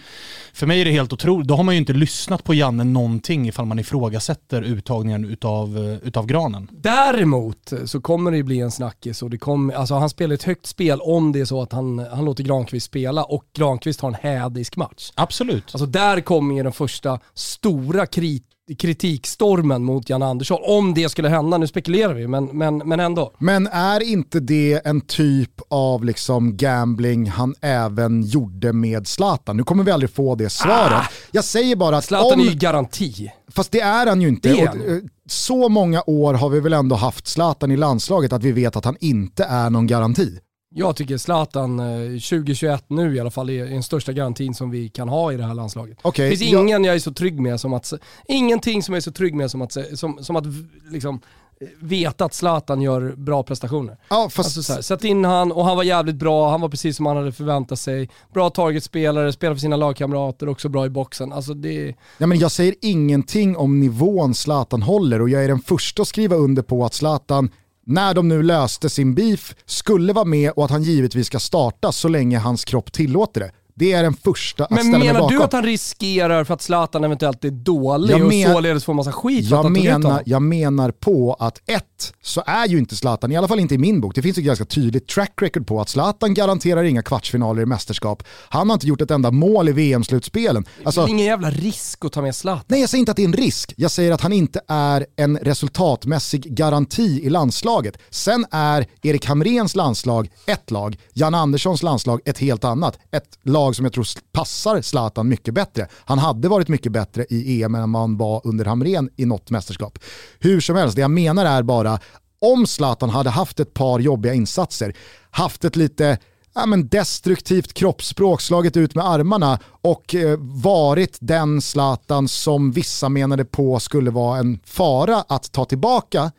för mig är det helt otroligt. Då har man ju inte lyssnat på Janne någonting ifall man ifrågasätter uttagningen utav, utav Granen. Däremot så kommer det ju bli en snackis och det kommer, alltså han spelar ett högt spel om det är så att han, han låter Granqvist spela och Granqvist har en hädisk match. Absolut. Alltså där kommer ju den första stora krit kritikstormen mot Jan Andersson. Om det skulle hända, nu spekulerar vi, men, men, men ändå. Men är inte det en typ av liksom gambling han även gjorde med Zlatan? Nu kommer vi aldrig få det svaret. Ah, jag säger bara att Zlatan om... är ju garanti. Fast det är han ju inte. Och, eh, så många år har vi väl ändå haft Zlatan i landslaget att vi vet att han inte är någon garanti. Jag tycker Zlatan 2021 eh, nu i alla fall är den största garantin som vi kan ha i det här landslaget. Okay, det finns ingen jag... jag är så trygg med som att, ingenting som jag är så trygg med som att, som, som att liksom, veta att Zlatan gör bra prestationer. Ja, fast... alltså så här, sätt in han och han var jävligt bra, han var precis som han hade förväntat sig. Bra targetspelare, spelar för sina lagkamrater, också bra i boxen. Alltså det... ja, men jag säger ingenting om nivån Zlatan håller och jag är den första att skriva under på att Zlatan när de nu löste sin beef, skulle vara med och att han givetvis ska starta så länge hans kropp tillåter det. Det är den första att Men ställa mig bakom. menar du att han riskerar för att Zlatan eventuellt är dålig men, och således får massa skit jag menar, jag menar på att ett, så är ju inte Zlatan, i alla fall inte i min bok, det finns ett ganska tydligt track record på att Zlatan garanterar inga kvartsfinaler i mästerskap. Han har inte gjort ett enda mål i VM-slutspelen. Alltså, det är ingen jävla risk att ta med Zlatan. Nej, jag säger inte att det är en risk. Jag säger att han inte är en resultatmässig garanti i landslaget. Sen är Erik Hamrens landslag ett lag, Jan Anderssons landslag ett helt annat. Ett lag lag som jag tror passar Zlatan mycket bättre. Han hade varit mycket bättre i EM än man var under Hamren i något mästerskap. Hur som helst, det jag menar är bara om Zlatan hade haft ett par jobbiga insatser, haft ett lite ja, men destruktivt kroppsspråk, slagit ut med armarna och eh, varit den Zlatan som vissa menade på skulle vara en fara att ta tillbaka,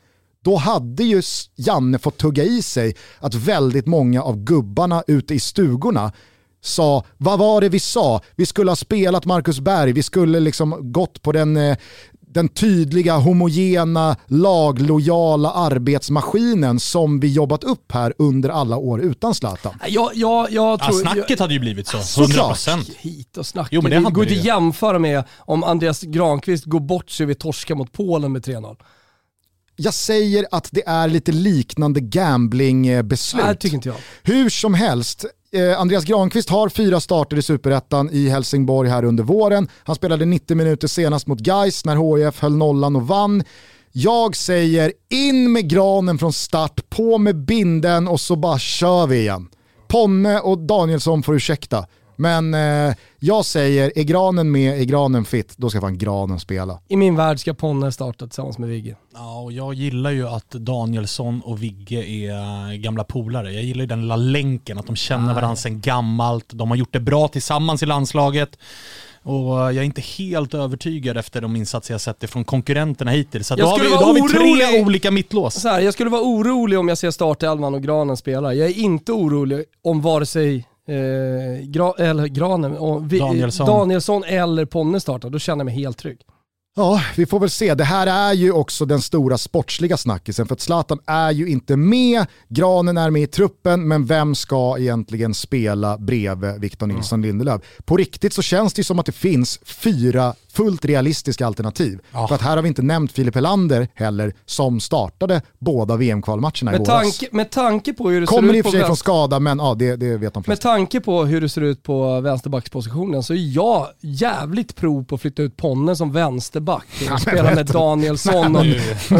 då hade ju Janne fått tugga i sig att väldigt många av gubbarna ute i stugorna sa, vad var det vi sa? Vi skulle ha spelat Marcus Berg, vi skulle liksom gått på den, eh, den tydliga, homogena, laglojala arbetsmaskinen som vi jobbat upp här under alla år utan Zlatan. Jag, jag, jag tror, ja, snacket hade ju blivit så, 100%. Såklart. Hit och snacket. Jo, men det, det går inte att jämföra med om Andreas Granqvist går bort sig vid torska mot Polen med 3-0 jag säger att det är lite liknande gamblingbeslut. Nej, tycker inte jag. Hur som helst, eh, Eh, Andreas Granqvist har fyra starter i Superettan i Helsingborg här under våren. Han spelade 90 minuter senast mot Geis när HIF höll nollan och vann. Jag säger in med granen från start, på med binden och så bara kör vi igen. Ponne och Danielsson får ursäkta. Men eh, jag säger, är granen med, är granen fit, då ska fan granen spela. I min värld ska Ponne starta tillsammans med Vigge. Ja, och jag gillar ju att Danielsson och Vigge är gamla polare. Jag gillar ju den lilla länken, att de känner varandra sedan gammalt. De har gjort det bra tillsammans i landslaget. Och jag är inte helt övertygad efter de insatser jag sett från konkurrenterna hittills. Så då, har vi, då har vi tre olika mittlås. Så här, jag skulle vara orolig om jag ser startelvan och Granen spela. Jag är inte orolig om vare sig eh, Gra eller Granen, och vi, Danielsson. Danielsson eller Ponne startar, då känner jag mig helt trygg. Ja, vi får väl se. Det här är ju också den stora sportsliga snackisen för att Zlatan är ju inte med, Granen är med i truppen, men vem ska egentligen spela bredvid Victor Nilsson mm. Lindelöf? På riktigt så känns det som att det finns fyra fullt realistiska alternativ. Ja. För att här har vi inte nämnt Filip Helander heller som startade båda VM-kvalmatcherna i våras. Tanke, med tanke på hur det Kommer ser ut i och för sig från skada men ja, det, det vet de flesta. Med tanke på hur det ser ut på vänsterbackspositionen så är jag jävligt pro på att flytta ut Ponne som vänsterback. Ja, spela med Danielsson och,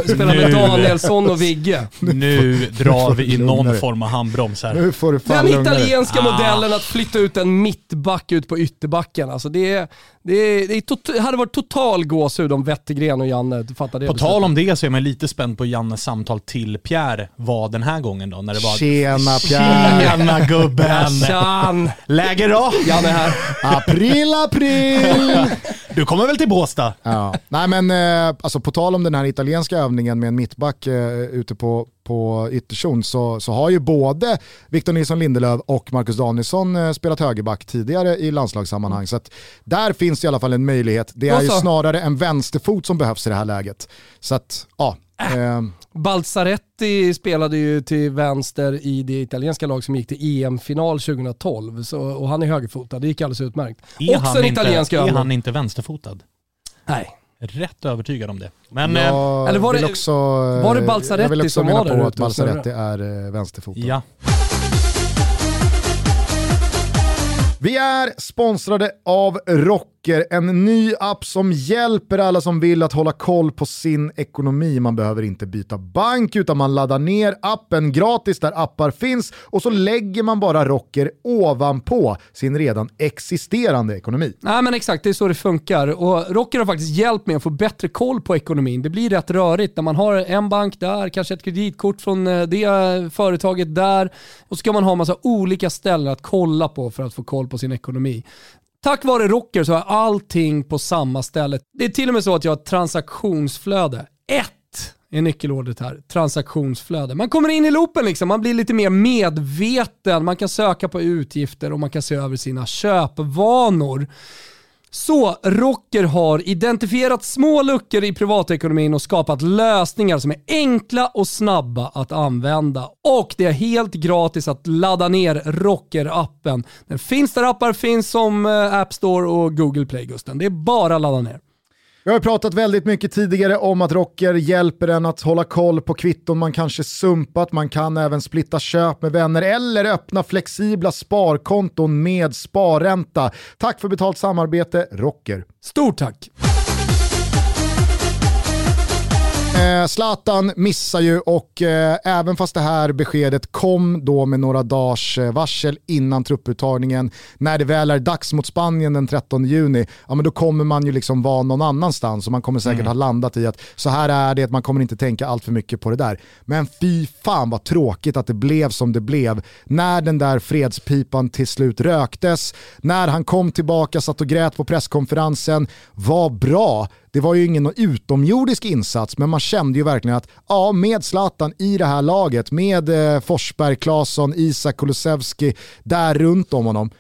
spela med Danielsson och Vigge. Nu drar vi i någon form av handbroms här. Nu får du Den italienska ah. modellen att flytta ut en mittback ut på ytterbacken. Alltså det är, det, är, det, är hade varit total gåshud om Wettergren och Janne fattade det På tal om det så är man lite spänd på Jannes samtal till Pierre vad den här gången då. När det var Tjena Pierre! Tjena gubben! Tjan! Läge då? Janne här. April, april! Du kommer väl till Båstad? Ja. Nej men eh, alltså på tal om den här italienska övningen med en mittback eh, ute på, på ytterzon så, så har ju både Victor Nilsson Lindelöf och Marcus Danielsson eh, spelat högerback tidigare i landslagssammanhang. Så att där finns det i alla fall en möjlighet. Det är ju snarare en vänsterfot som behövs i det här läget. Så att, ja. Äh. Eh. Balzaretti spelade ju till vänster i det italienska lag som gick till EM-final 2012 så, och han är högerfotad, det gick alldeles utmärkt. Är, Också han, inte, är han inte vänsterfotad? Nej. Rätt övertygad om det. Men, jag eller var det, också, var det som var där Jag vill också mena på att Balzaretti är eh, vänsterfotad. Ja. Vi är sponsrade av Rocker, en ny app som hjälper alla som vill att hålla koll på sin ekonomi. Man behöver inte byta bank utan man laddar ner appen gratis där appar finns och så lägger man bara Rocker ovanpå sin redan existerande ekonomi. Nej men exakt, det är så det funkar. Och Rocker har faktiskt hjälpt mig att få bättre koll på ekonomin. Det blir rätt rörigt när man har en bank där, kanske ett kreditkort från eh, det företaget där och så ska man ha massa olika ställen att kolla på för att få koll på sin ekonomi. Tack vare Rocker så har allting på samma ställe. Det är till och med så att jag har ett transaktionsflöde. Ett är nyckelordet här, transaktionsflöde. Man kommer in i loopen liksom, man blir lite mer medveten, man kan söka på utgifter och man kan se över sina köpvanor. Så Rocker har identifierat små luckor i privatekonomin och skapat lösningar som är enkla och snabba att använda. Och det är helt gratis att ladda ner Rocker-appen. Den finns där appar finns som eh, App Store och Google Play Gusten. Det är bara att ladda ner. Vi har pratat väldigt mycket tidigare om att Rocker hjälper en att hålla koll på kvitton man kanske sumpat, man kan även splitta köp med vänner eller öppna flexibla sparkonton med sparränta. Tack för betalt samarbete, Rocker. Stort tack! Eh, Zlatan missar ju och eh, även fast det här beskedet kom då med några dagars eh, varsel innan trupputtagningen, när det väl är dags mot Spanien den 13 juni, ja men då kommer man ju liksom vara någon annanstans och man kommer säkert mm. ha landat i att så här är det, man kommer inte tänka allt för mycket på det där. Men fy fan vad tråkigt att det blev som det blev när den där fredspipan till slut röktes, när han kom tillbaka, satt och grät på presskonferensen, var bra det var ju ingen utomjordisk insats, men man kände ju verkligen att ja, med Zlatan i det här laget, med eh, Forsberg, Claesson, Isak Kulusevski där runt om honom,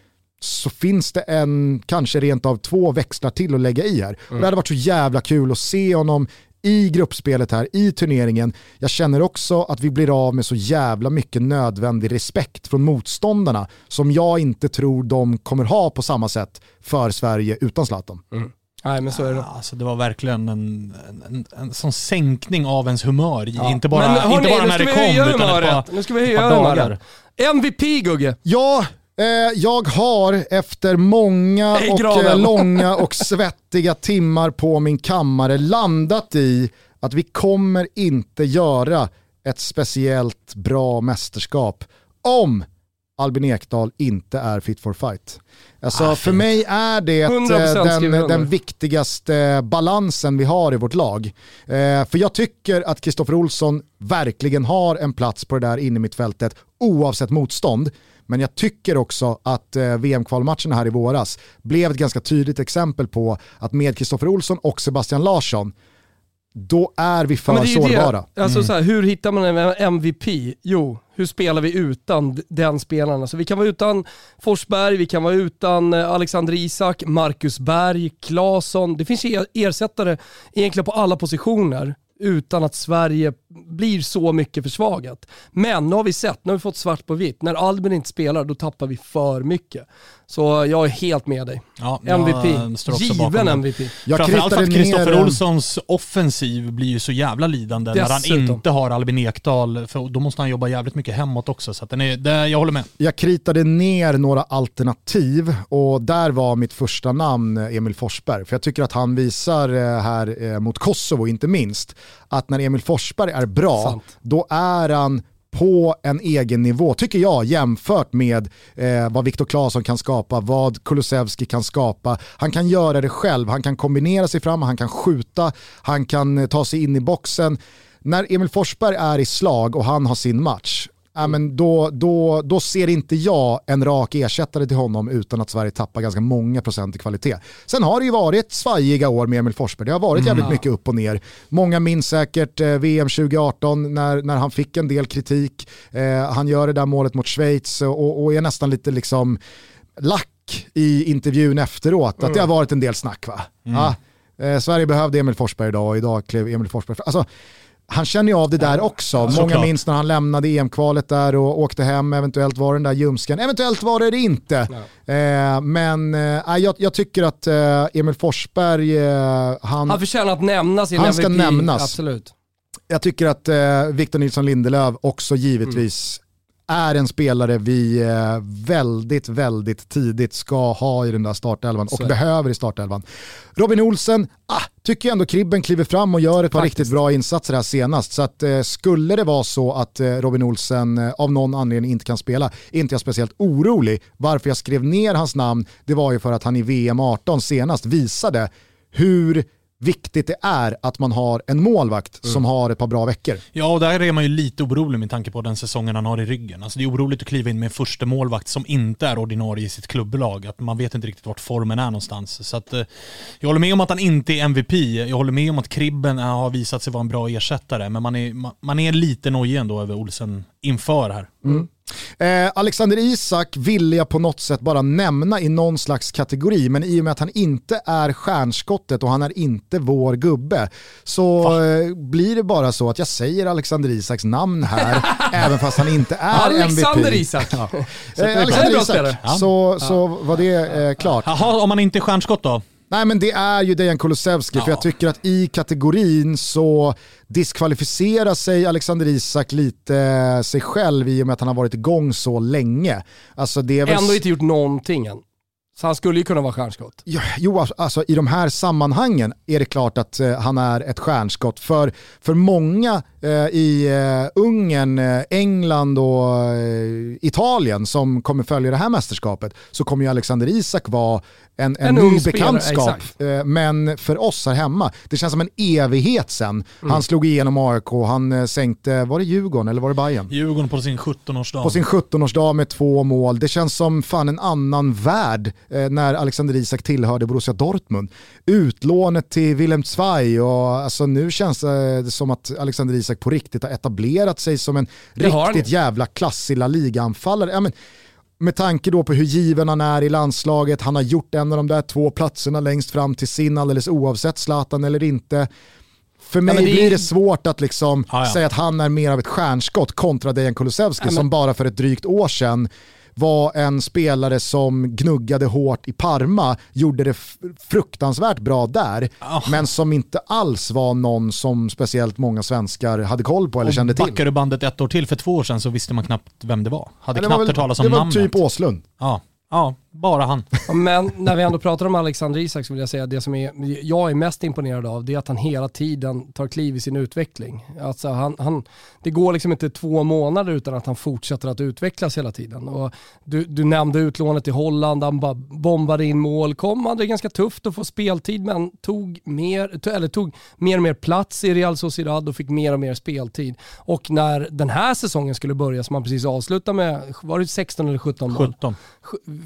så finns det en, kanske rent av två växlar till att lägga i här. Mm. det hade varit så jävla kul att se honom i gruppspelet här, i turneringen. Jag känner också att vi blir av med så jävla mycket nödvändig respekt från motståndarna som jag inte tror de kommer ha på samma sätt för Sverige utan Zlatan. Mm. Nej men så är det. Alltså det var verkligen en, en, en sån sänkning av ens humör. Ja. Inte bara, men, hörni, inte bara när det kom utan ett par, Nu ska vi höja humöret. MVP Gugge. Ja, eh, jag har efter många och eh, långa och svettiga timmar på min kammare landat i att vi kommer inte göra ett speciellt bra mästerskap om Albin Ekdal inte är fit for fight. Alltså, ah, för mig är det eh, den, den viktigaste balansen vi har i vårt lag. Eh, för jag tycker att Kristoffer Olsson verkligen har en plats på det där inne mitt fältet oavsett motstånd. Men jag tycker också att eh, VM-kvalmatcherna här i våras blev ett ganska tydligt exempel på att med Kristoffer Olsson och Sebastian Larsson då är vi för ja, är sårbara. Det. Alltså, mm. så här, hur hittar man en MVP? Jo, hur spelar vi utan den spelaren? Alltså, vi kan vara utan Forsberg, vi kan vara utan eh, Alexander Isak, Marcus Berg, Claesson. Det finns ersättare egentligen på alla positioner utan att Sverige blir så mycket försvagat. Men nu har vi sett, nu har vi fått svart på vitt, när Albin inte spelar då tappar vi för mycket. Så jag är helt med dig. Ja, MVP. Given MVP. Jag Framförallt för att Kristoffer Olssons offensiv blir ju så jävla lidande Dessutom. när han inte har Albin Ekdal. För då måste han jobba jävligt mycket hemåt också. Så den är, det, jag håller med. Jag kritade ner några alternativ och där var mitt första namn Emil Forsberg. För jag tycker att han visar eh, här eh, mot Kosovo inte minst att när Emil Forsberg är bra, Sant. då är han på en egen nivå, tycker jag, jämfört med eh, vad Viktor Claesson kan skapa, vad Kulusevski kan skapa. Han kan göra det själv, han kan kombinera sig fram, han kan skjuta, han kan eh, ta sig in i boxen. När Emil Forsberg är i slag och han har sin match, ja, men då, då, då ser inte jag en rak ersättare till honom utan att Sverige tappar ganska många procent i kvalitet. Sen har det ju varit svajiga år med Emil Forsberg, det har varit jävligt mm. mycket upp och ner. Många minns säkert eh, VM 2018 när, när han fick en del kritik. Eh, han gör det där målet mot Schweiz och, och är nästan lite liksom lack i intervjun efteråt, mm. att det har varit en del snack va? Mm. Ja, eh, Sverige behövde Emil Forsberg idag och idag klev Emil Forsberg alltså, han känner ju av det där också. Ja, Många minns när han lämnade EM-kvalet där och åkte hem, eventuellt var den där ljumsken, eventuellt var det det inte. Eh, men eh, jag, jag, tycker att eh, Emil Forsberg, eh, han... Han förtjänar att nämnas i Han ska MVP. nämnas. Absolut. Jag tycker att eh, Victor Nilsson Lindelöf också givetvis är en spelare vi eh, väldigt, väldigt tidigt ska ha i den där startelvan och behöver i startelvan. Robin Olsen, ah, tycker jag ändå Kribben kliver fram och gör ett par Faktiskt. riktigt bra insatser här senast. Så att, eh, skulle det vara så att eh, Robin Olsen eh, av någon anledning inte kan spela, inte jag speciellt orolig. Varför jag skrev ner hans namn, det var ju för att han i VM 18 senast visade hur viktigt det är att man har en målvakt mm. som har ett par bra veckor. Ja, och där är man ju lite orolig med tanke på den säsongen han har i ryggen. Alltså det är oroligt att kliva in med en första målvakt som inte är ordinarie i sitt klubblag. Att man vet inte riktigt vart formen är någonstans. Så att, eh, jag håller med om att han inte är MVP. Jag håller med om att Kribben har visat sig vara en bra ersättare. Men man är, man, man är lite nojig ändå över Olsen inför här. Mm. Eh, Alexander Isak ville jag på något sätt bara nämna i någon slags kategori, men i och med att han inte är stjärnskottet och han är inte vår gubbe så eh, blir det bara så att jag säger Alexander Isaks namn här, även fast han inte är Alexander MVP. Isak. Ja. Eh, Alexander Isak, så, så var det eh, klart. Jaha, om han inte är stjärnskott då? Nej men det är ju Dejan Kulusevski, ja. för jag tycker att i kategorin så diskvalificerar sig Alexander Isak lite eh, sig själv i och med att han har varit igång så länge. Alltså det är väl... Ändå inte gjort någonting än. Så han skulle ju kunna vara stjärnskott. Ja, jo, alltså, i de här sammanhangen är det klart att uh, han är ett stjärnskott. För, för många uh, i uh, Ungern, England och Italien som kommer följa det här mästerskapet så kommer ju Alexander Isak vara en, en, en ny bekantskap. Spelare, men för oss här hemma, det känns som en evighet sen. Mm. Han slog igenom AIK, han sänkte, var det Djurgården eller var det Bayern? Djurgården på sin 17-årsdag. På sin 17-årsdag med två mål. Det känns som fan en annan värld eh, när Alexander Isak tillhörde Borussia Dortmund. Utlånet till Willem Zweig och alltså, nu känns det som att Alexander Isak på riktigt har etablerat sig som en riktigt jävla klassig La Liga-anfallare. Ja, med tanke då på hur given han är i landslaget, han har gjort en av de där två platserna längst fram till sin alldeles oavsett Zlatan eller inte. För mig ja, det... blir det svårt att liksom ah, ja. säga att han är mer av ett stjärnskott kontra Dejan Kulusevski ja, men... som bara för ett drygt år sedan var en spelare som gnuggade hårt i Parma, gjorde det fruktansvärt bra där, oh. men som inte alls var någon som speciellt många svenskar hade koll på eller och kände till. Backar du bandet ett år till för två år sedan så visste man knappt vem det var. Hade ja, knappt hört talas om namnet. Det var typ Åslund. Ja. Ja, bara han. Men när vi ändå pratar om Alexander Isak så vill jag säga att det som är, jag är mest imponerad av det är att han hela tiden tar kliv i sin utveckling. Alltså han, han, det går liksom inte två månader utan att han fortsätter att utvecklas hela tiden. Och du, du nämnde utlånet i Holland, han bara bombade in mål, kom, hade det ganska tufft att få speltid men tog mer, eller tog mer och mer plats i Real Sociedad och fick mer och mer speltid. Och när den här säsongen skulle börja, som man precis avslutade med, var det 16 eller 17 mål? 17.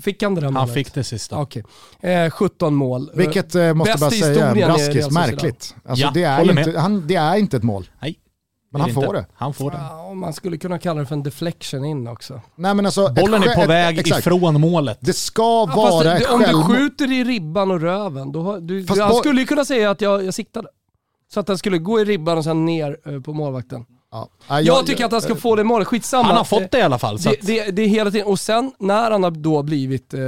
Fick han det där målet? Han fick det sista. Okej. Eh, 17 mål. Vilket, eh, måste Bäst bara säga, Braskis, märkligt. Alltså, ja, det, är inte, han, det är inte ett mål. Nej. Men han får det. Han får det. Ja, man skulle kunna kalla det för en deflection in också. Nej, men alltså, Bollen är på ett, väg exakt. ifrån målet. Det ska ja, vara det, ett Om du skjuter i ribban och röven, då har, du, du, jag skulle ju kunna säga att jag, jag siktade. Så att den skulle gå i ribban och sen ner eh, på målvakten. Ja. Jag, jag, tycker att han ska få det målet, skitsamma. Han har fått det i alla fall. Det, det, det, är hela tiden, och sen när han har då blivit eh,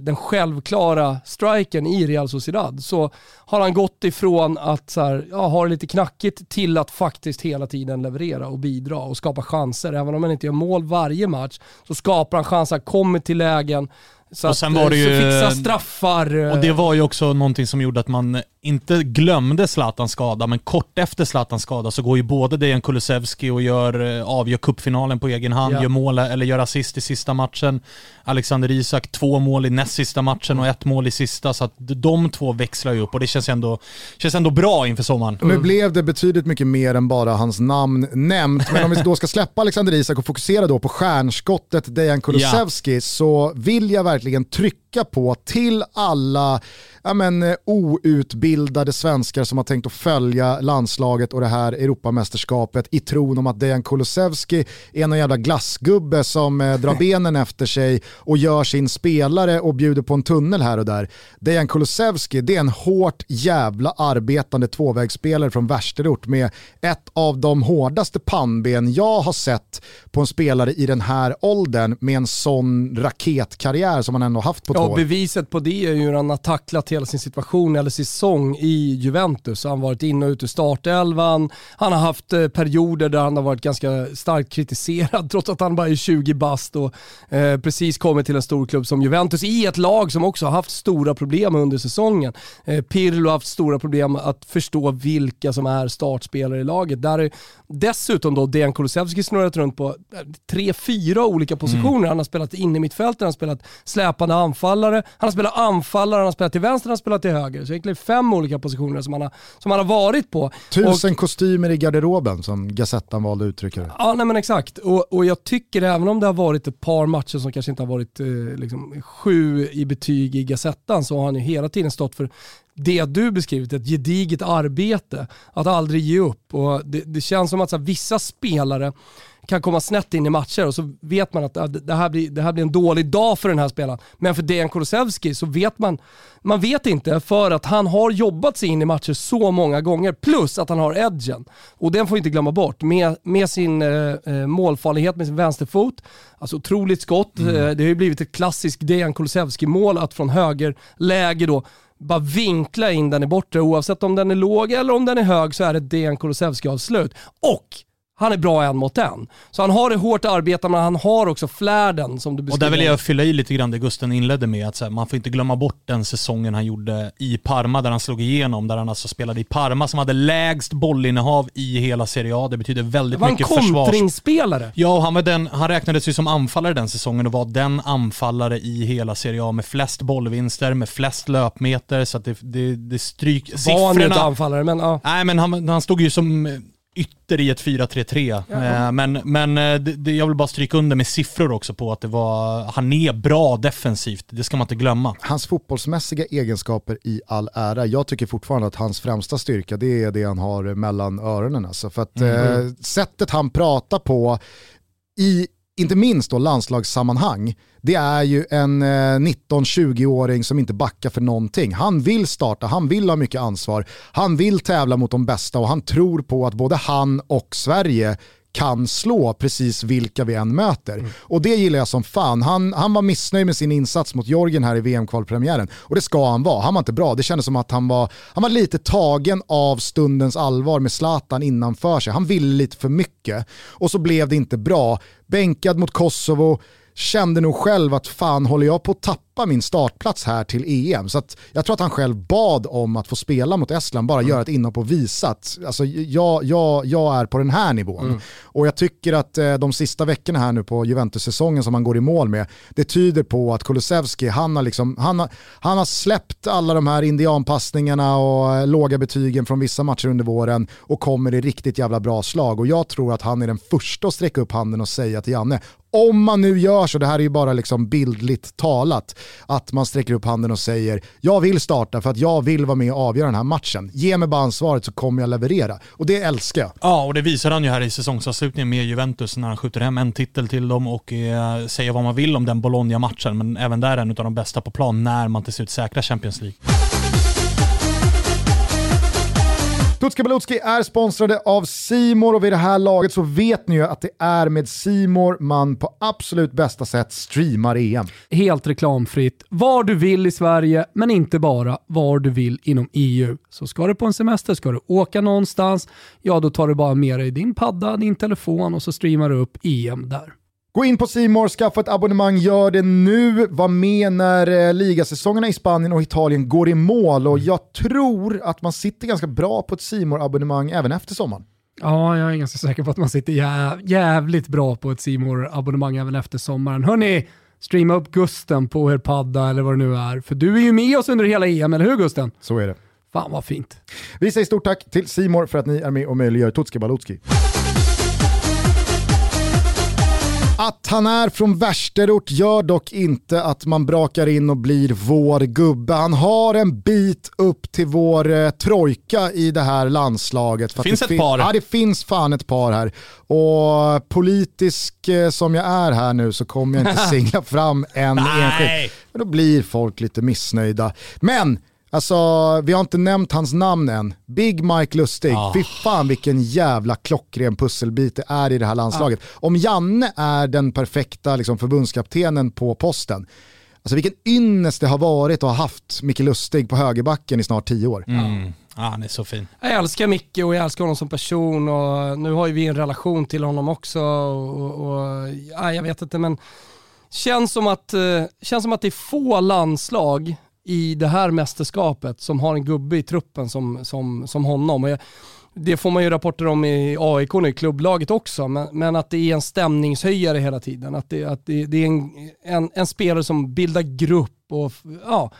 den självklara striken i Real Sociedad så har han gått ifrån att så här, ja, ha det lite knackigt till att faktiskt hela tiden leverera och bidra och skapa chanser. Även om han inte gör mål varje match så skapar han chanser, kommer till lägen. Så och sen att, var det ju, fixa straffar. Och det var ju också någonting som gjorde att man inte glömde Zlatans skada, men kort efter Zlatans skada så går ju både Dejan Kulusevski och gör, eh, avgör cupfinalen på egen hand, ja. gör mål, eller gör assist i sista matchen. Alexander Isak två mål i näst sista matchen och ett mål i sista, så att de två växlar ju upp och det känns ändå, känns ändå bra inför sommaren. Nu blev det betydligt mycket mer än bara hans namn nämnt, men om vi då ska släppa Alexander Isak och fokusera då på stjärnskottet Dejan Kulusevski ja. så vill jag verkligen verkligen tryck trycka på till alla ja, men, eh, outbildade svenskar som har tänkt att följa landslaget och det här Europamästerskapet i tron om att Dejan Kulusevski är någon jävla glassgubbe som eh, drar benen efter sig och gör sin spelare och bjuder på en tunnel här och där. Dejan Kulusevski det är en hårt jävla arbetande tvåvägsspelare från värsterort med ett av de hårdaste pannben jag har sett på en spelare i den här åldern med en sån raketkarriär som han ändå haft på två år. beviset på det är ju hur han har tacklat hela sin situation eller säsong i Juventus. Han har varit in och ut ur startelvan, han har haft eh, perioder där han har varit ganska starkt kritiserad trots att han bara är 20 bast och eh, precis kommit till en stor klubb som Juventus i ett lag som också har haft stora problem under säsongen. Eh, Pirlo har haft stora problem att förstå vilka som är startspelare i laget. Där är dessutom då Dejan Kulusevski snurrat runt på eh, tre, fyra olika positioner. Mm. Han har spelat in i mittfältet, han har spelat släpande anfallare, han har spelat anfallare, han har spelat till vänster, han har spelat till höger. Så egentligen fem olika positioner som han har, som han har varit på. Tusen och, kostymer i garderoben som Gazettan valde att uttrycka det. Ja, nej men exakt. Och, och jag tycker även om det har varit ett par matcher som kanske inte har varit eh, liksom, sju i betyg i Gazettan så har han ju hela tiden stått för det du beskrivit, ett gediget arbete, att aldrig ge upp. Och det, det känns som att här, vissa spelare kan komma snett in i matcher och så vet man att det här blir, det här blir en dålig dag för den här spelaren. Men för Dejan Kulusevski så vet man, man vet inte för att han har jobbat sig in i matcher så många gånger, plus att han har edgen. Och den får inte glömma bort. Med, med sin eh, eh målfarlighet med sin vänsterfot, alltså otroligt skott. Mm. Eh, det har ju blivit ett klassiskt Dejan Kulusevski-mål att från höger läge då bara vinkla in den i bortre. Oavsett om den är låg eller om den är hög så är det Dejan Kulusevski-avslut. Och han är bra en mot en. Så han har det hårt arbete, men han har också flärden som du beskriver. Och där vill jag fylla i lite grann det Gusten inledde med, att här, man får inte glömma bort den säsongen han gjorde i Parma, där han slog igenom, där han alltså spelade i Parma som hade lägst bollinnehav i hela Serie A. Det betyder väldigt mycket försvar. Han var en kontringsspelare. Ja, han, var den, han räknades ju som anfallare den säsongen och var den anfallare i hela Serie A med flest bollvinster, med flest löpmeter, så att det, det, det stryk... Var siffrorna... han inte anfallare, men ja. Nej, men han, han stod ju som ytter i ett 4-3-3. Eh, men, men eh, det, jag vill bara stryka under med siffror också på att det var, han är bra defensivt, det ska man inte glömma. Hans fotbollsmässiga egenskaper i all ära, jag tycker fortfarande att hans främsta styrka det är det han har mellan öronen. Alltså. För att mm. eh, sättet han pratar på i inte minst då landslagssammanhang, det är ju en 19-20-åring som inte backar för någonting. Han vill starta, han vill ha mycket ansvar, han vill tävla mot de bästa och han tror på att både han och Sverige kan slå precis vilka vi än möter. Mm. Och det gillar jag som fan. Han, han var missnöjd med sin insats mot Jorgen här i VM-kvalpremiären. Och det ska han vara. Han var inte bra. Det kändes som att han var, han var lite tagen av stundens allvar med Zlatan innanför sig. Han ville lite för mycket. Och så blev det inte bra. Bänkad mot Kosovo, kände nog själv att fan håller jag på att tappa min startplats här till EM. Så jag tror att han själv bad om att få spela mot Estland, bara mm. göra ett inhopp och visa att alltså, jag, jag, jag är på den här nivån. Mm. Och jag tycker att eh, de sista veckorna här nu på Juventus-säsongen som han går i mål med, det tyder på att Kulusevski, han har, liksom, han har, han har släppt alla de här indianpassningarna och eh, låga betygen från vissa matcher under våren och kommer i riktigt jävla bra slag. Och jag tror att han är den första att sträcka upp handen och säga till Janne, om man nu gör så, det här är ju bara liksom bildligt talat, att man sträcker upp handen och säger jag vill starta för att jag vill vara med och avgöra den här matchen. Ge mig bara ansvaret så kommer jag leverera. Och det älskar jag. Ja, och det visar han ju här i säsongsavslutningen med Juventus när han skjuter hem en titel till dem och eh, säger vad man vill om den Bologna-matchen, men även där är en av de bästa på plan när man till slut säkrar Champions League. Tutska Balutski är sponsrade av Simor och vid det här laget så vet ni ju att det är med Simor man på absolut bästa sätt streamar EM. Helt reklamfritt, var du vill i Sverige, men inte bara var du vill inom EU. Så ska du på en semester, ska du åka någonstans, ja då tar du bara med dig din padda, din telefon och så streamar du upp EM där. Gå in på Simor, skaffa ett abonnemang, gör det nu. Var med när eh, ligasäsongerna i Spanien och Italien går i mål och jag tror att man sitter ganska bra på ett simor abonnemang även efter sommaren. Ja, jag är ganska säker på att man sitter jä jävligt bra på ett simor abonnemang även efter sommaren. Hörni, streama upp Gusten på er padda eller vad det nu är. För du är ju med oss under hela EM, eller hur Gusten? Så är det. Fan vad fint. Vi säger stort tack till Simor för att ni är med och möjliggör Tutski Balutski. Att han är från värsterort gör dock inte att man brakar in och blir vår gubbe. Han har en bit upp till vår eh, trojka i det här landslaget. För finns det ett par. Ja, det finns fan ett par här. Och politisk eh, som jag är här nu så kommer jag inte singla fram en enskild. Men då blir folk lite missnöjda. Men Alltså, vi har inte nämnt hans namn än. Big Mike Lustig. Oh. Fy fan vilken jävla klockren pusselbit det är i det här landslaget. Oh. Om Janne är den perfekta liksom, förbundskaptenen på posten, alltså vilken ynnest det har varit att ha haft Micke Lustig på högerbacken i snart tio år. Mm. Ja, han är så fin. Jag älskar Micke och jag älskar honom som person och nu har ju vi en relation till honom också och, och ja, jag vet inte men känns som att, eh, känns som att det är få landslag i det här mästerskapet som har en gubbe i truppen som, som, som honom. Jag, det får man ju rapporter om i AIK nu, i klubblaget också, men, men, att det är en stämningshöjare hela tiden. Att det, att det, det är en, en, en, spelare som bildar grupp och ja,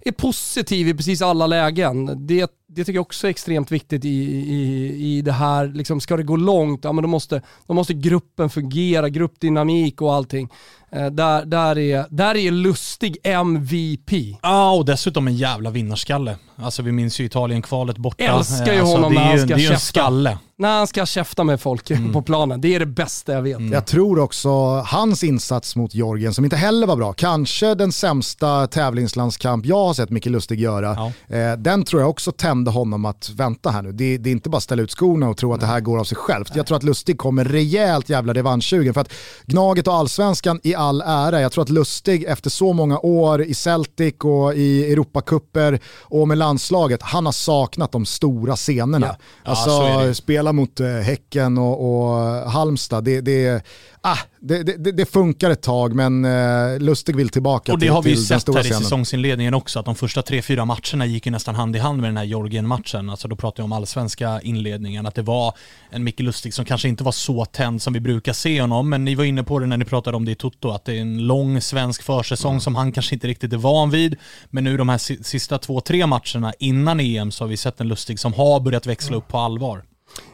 är positiv i precis alla lägen. Det, det tycker jag också är extremt viktigt i, i, i det här. Liksom, ska det gå långt, ja, men då, måste, då måste gruppen fungera, gruppdynamik och allting. Eh, där, där, är, där är Lustig MVP. Ja, och dessutom en jävla vinnarskalle. Alltså vi minns ju Italien-kvalet borta. Älskar ju alltså, honom när han ska Det är ju en skalle. När han ska käfta med folk mm. på planen. Det är det bästa jag vet. Mm. Jag tror också hans insats mot Georgien, som inte heller var bra, kanske den sämsta tävlingslandskamp jag har sett Micke Lustig göra, ja. eh, den tror jag också tände honom att vänta här nu. Det, det är inte bara ställa ut skorna och tro att det här går av sig självt. Jag tror att Lustig kommer rejält jävla revanschsugen för att Gnaget och allsvenskan i all ära, jag tror att Lustig efter så många år i Celtic och i Europakupper och med landslaget, han har saknat de stora scenerna. Ja. Alltså ja, spela mot äh, Häcken och, och Halmstad, det, det, ah, det, det, det, funkar ett tag men eh, Lustig vill tillbaka Och det till, har vi ju sett här i säsongsinledningen också, att de första tre, fyra matcherna gick ju nästan hand i hand med den här Georgien-matchen. Alltså då pratar jag om allsvenska inledningen, att det var en Micke Lustig som kanske inte var så tänd som vi brukar se honom, men ni var inne på det när ni pratade om det i Toto, att det är en lång svensk försäsong mm. som han kanske inte riktigt är van vid. Men nu de här sista två, tre matcherna innan EM så har vi sett en Lustig som har börjat växla mm. upp på allvar.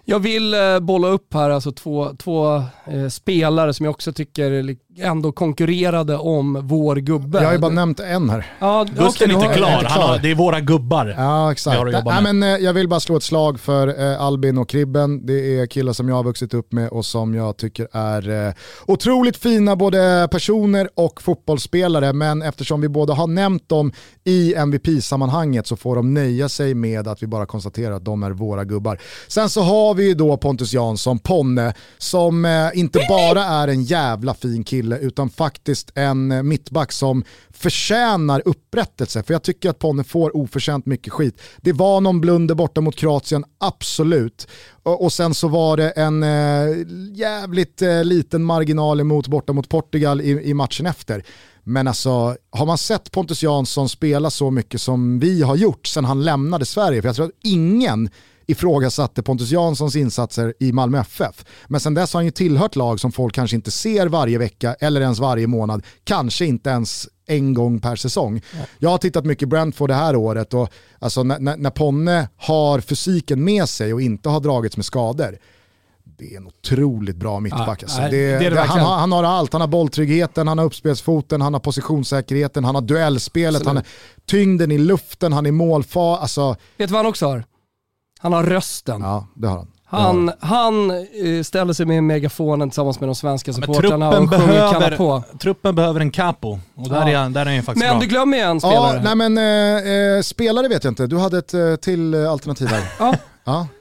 Jag vill eh, bolla upp här alltså två, två eh, spelare som jag också tycker ändå konkurrerade om vår gubbe. Jag har ju bara nämnt en här. Ja, Gusten okej, är inte klar. inte Han har, klar. det är våra gubbar. Ja, exakt. Jag Nej, men, eh, jag vill bara slå ett slag för eh, Albin och Kribben. Det är killar som jag har vuxit upp med och som jag tycker är eh, otroligt fina både personer och fotbollsspelare. Men eftersom vi båda har nämnt dem i MVP-sammanhanget så får de nöja sig med att vi bara konstaterar att de är våra gubbar. Sen så har vi ju då Pontus Jansson, Ponne, som eh, inte bara är en jävla fin kille utan faktiskt en eh, mittback som förtjänar upprättelse. För jag tycker att Ponne får oförtjänt mycket skit. Det var någon blunder borta mot Kroatien, absolut. Och, och sen så var det en eh, jävligt eh, liten marginal emot borta mot Portugal i, i matchen efter. Men alltså, har man sett Pontus Jansson spela så mycket som vi har gjort sen han lämnade Sverige, för jag tror att ingen ifrågasatte Pontus Janssons insatser i Malmö FF. Men sen dess har han ju tillhört lag som folk kanske inte ser varje vecka eller ens varje månad, kanske inte ens en gång per säsong. Jag har tittat mycket Brentford det här året och alltså när, när, när Ponne har fysiken med sig och inte har dragits med skador, det är en otroligt bra mittback. Alltså. nej, det, det det han, har, han har allt, han har bolltryggheten, han har uppspelsfoten, han har positionssäkerheten, han har duellspelet, han har tyngden i luften, han är målfar. Alltså, Vet du vad han också har? Han har rösten. ja, det har han. Han, han eh, ställer sig med megafonen tillsammans med de svenska Men supportrarna och sjunger kanna på. behöver, truppen behöver en capo. Och där, Ja. är, där är han ju faktiskt Men bra. du glömmer ju en Ja, spelare. nej men eh, eh, spelare vet jag inte. Du hade ett eh, till alternativ här. Ja,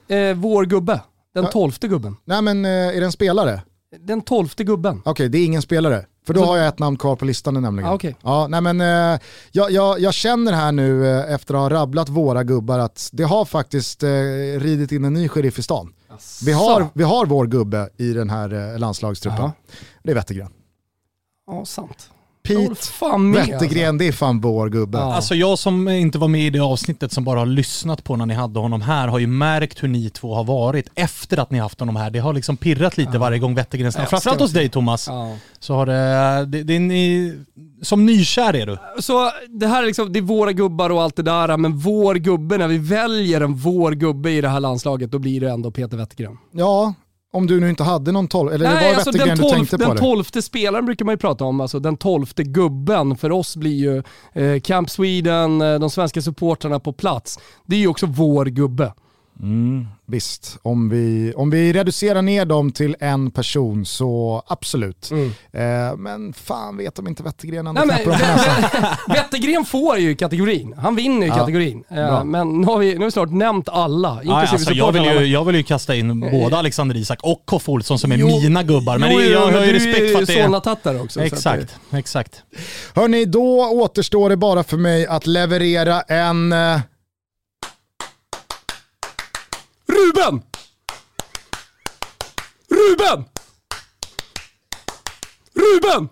Ja. eh, vår gubbe. Den Ja. tolfte gubben. Nej men eh, är det en spelare? Den tolfte gubben. Okej, det är ingen spelare. För då Alltså- har jag ett namn kvar på listan nämligen. Ah, okej. ja, nej men, eh, jag, jag, jag känner här nu eh, efter att ha rabblat våra gubbar att det har faktiskt eh, ridit in en ny sheriff i stan. Vi har, vi har vår gubbe i den här eh, landslagstruppen. Ja. Det är Wettergren. Ja, sant. Pete Wettergren, det är fan vår gubbe. Ja. Alltså jag som inte var med i det avsnittet som bara har lyssnat på när ni hade honom här har ju märkt hur ni två har varit efter att ni haft honom här. Det har liksom pirrat lite varje gång Wettergren snackar. Framförallt hos dig Thomas. Ja. Så har det, det, det är ni, som nykär är du. Så det här är liksom, det är våra gubbar och allt det där, men vår gubbe, när vi väljer en vår gubbe i det här landslaget, då blir det ändå Peter Wettergren. Ja, om du nu inte hade någon tolv, eller Nej, var alltså den, du tolf, tänkte på den tolfte spelaren brukar man ju prata om, alltså den tolfte gubben för oss blir ju eh, Camp Sweden, eh, de svenska supportrarna på plats. Det är ju också vår gubbe. Mm, visst, om vi, om vi reducerar ner dem till en person så absolut. Eh, men fan vet om inte Wettergren ändå Nej, men. Wettergren får ju kategorin. Han vinner ju Ja, kategorin. Eh, men nu har, vi, nu har vi snart nämnt alla, inklusive Ja, alltså, jag, vill ju, jag vill ju kasta in både Alexander Isak och Koff Olsson som är Jo, mina gubbar. Men jo, jag har ju du respekt är för ju att det är... Solna-tattare också. så att Exakt, exakt. Hörni, då återstår det bara för mig att leverera en... Eh, det- Ruben! Ruben! Ruben!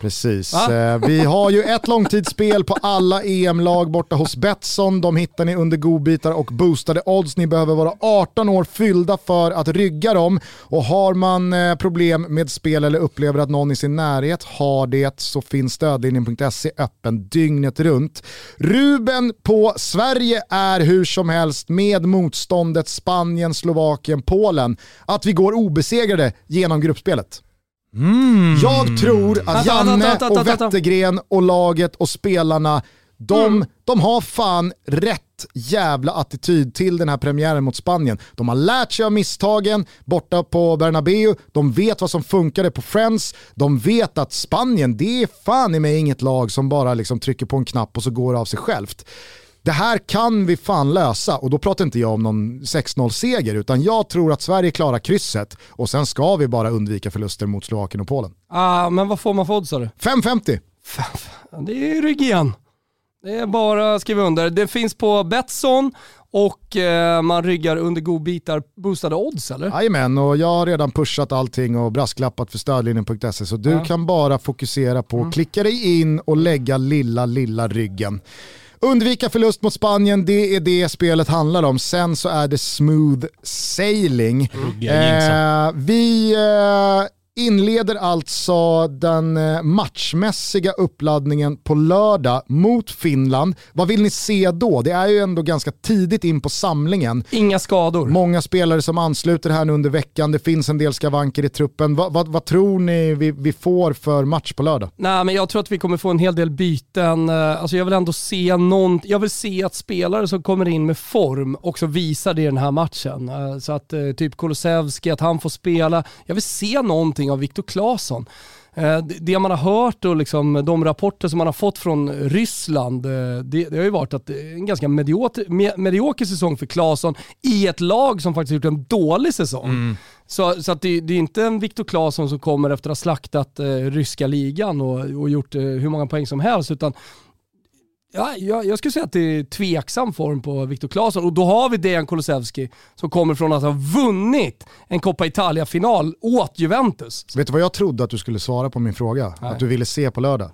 Precis. Va? Eh, vi har ju ett långtidsspel på alla EM-lag borta hos Betsson. De hittar ni under godbitar och boostade odds. Ni behöver vara 18 år fyllda för att rygga dem. Och har man eh, problem med spel eller upplever att någon i sin närhet har det så finns stödlinjen.se öppen dygnet runt. Ruben på Sverige är hur som helst med motståndet Spanien, Slovakien, Polen att vi går obesegrade genom gruppspelet. Jag tror att Janne och. Wettergren och laget och spelarna, de, Mm. de har fan rätt jävla attityd till den här premiären mot Spanien. De har lärt sig av misstagen borta på Bernabeu, de vet vad som funkade på Friends, de vet att Spanien, det är fan i mig inget lag som bara liksom trycker på en knapp och så går det av sig självt. Det här kan vi fan lösa och då pratar inte jag om någon 6-0-seger utan jag tror att Sverige klarar krysset och sen ska vi bara undvika förluster mot Slovakien och Polen. Ah, men vad får man för odds sa du? 5.50. Det är rygg igen. Det är bara att skriva under. Det finns på Betsson och eh, man ryggar under godbitar boostade odds eller? Jajamän, och jag har redan pushat allting och brasklappat för stödlinjen.se så du Ja. kan bara fokusera på att klicka dig in och lägga lilla, lilla ryggen. Undvika förlust mot Spanien, det är det spelet handlar om. Sen så är det smooth sailing. Jinxen. Eh, vi eh, inleder alltså den eh, matchmässiga uppladdningen på lördag mot Finland. Vad vill ni se då? Det är ju ändå ganska tidigt in på samlingen. Inga skador. Många spelare som ansluter här nu under veckan, det finns en del skavanker i truppen. Va, va, vad tror ni vi, vi, får för match på lördag? Nej, men jag tror att vi kommer få en hel del byten. Eh, alltså jag vill ändå se någon, jag vill se att spelare som kommer in med form också visar det i den här matchen. Eh, så att typ Kulusevski, att han får spela. Jag vill se någonting av Viktor Claesson. Eh, det man har hört och liksom de rapporter som man har fått från Ryssland, eh, det, det har ju varit att är en ganska medioker, medioker säsong för Claesson i ett lag som faktiskt gjort en dålig säsong. Mm. Så, så att det, det, är inte en Viktor Claesson som kommer efter att ha slaktat eh, ryska ligan och, och gjort eh, hur många poäng som helst, utan Ja, jag, jag skulle säga att det är tveksam form på Viktor Claesson och då har vi Dejan Kulusevski som kommer från att ha vunnit en Coppa Italia-final åt Juventus. Vet du vad jag trodde att du skulle svara på min fråga? Nej. Att du ville se på lördag?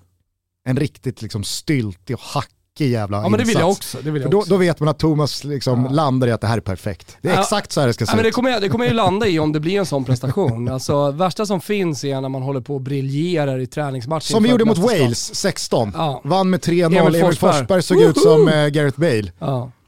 En riktigt liksom styltig och hack tråkig jävla Ja men det vill jag också. Det vill jag då, också. då vet man att Thomas liksom ja. landar i att det här är perfekt. Det är ja. exakt så här det ska se ja, men det kommer, det kommer ju landa i om det blir en sån prestation. Alltså värsta som finns är när man håller på och briljerar i träningsmatchen. Som vi gjorde mot Wales 16. Ja. Vann med 3-0, Emil, Forsberg såg Woho! ut som uh, Gareth Bale.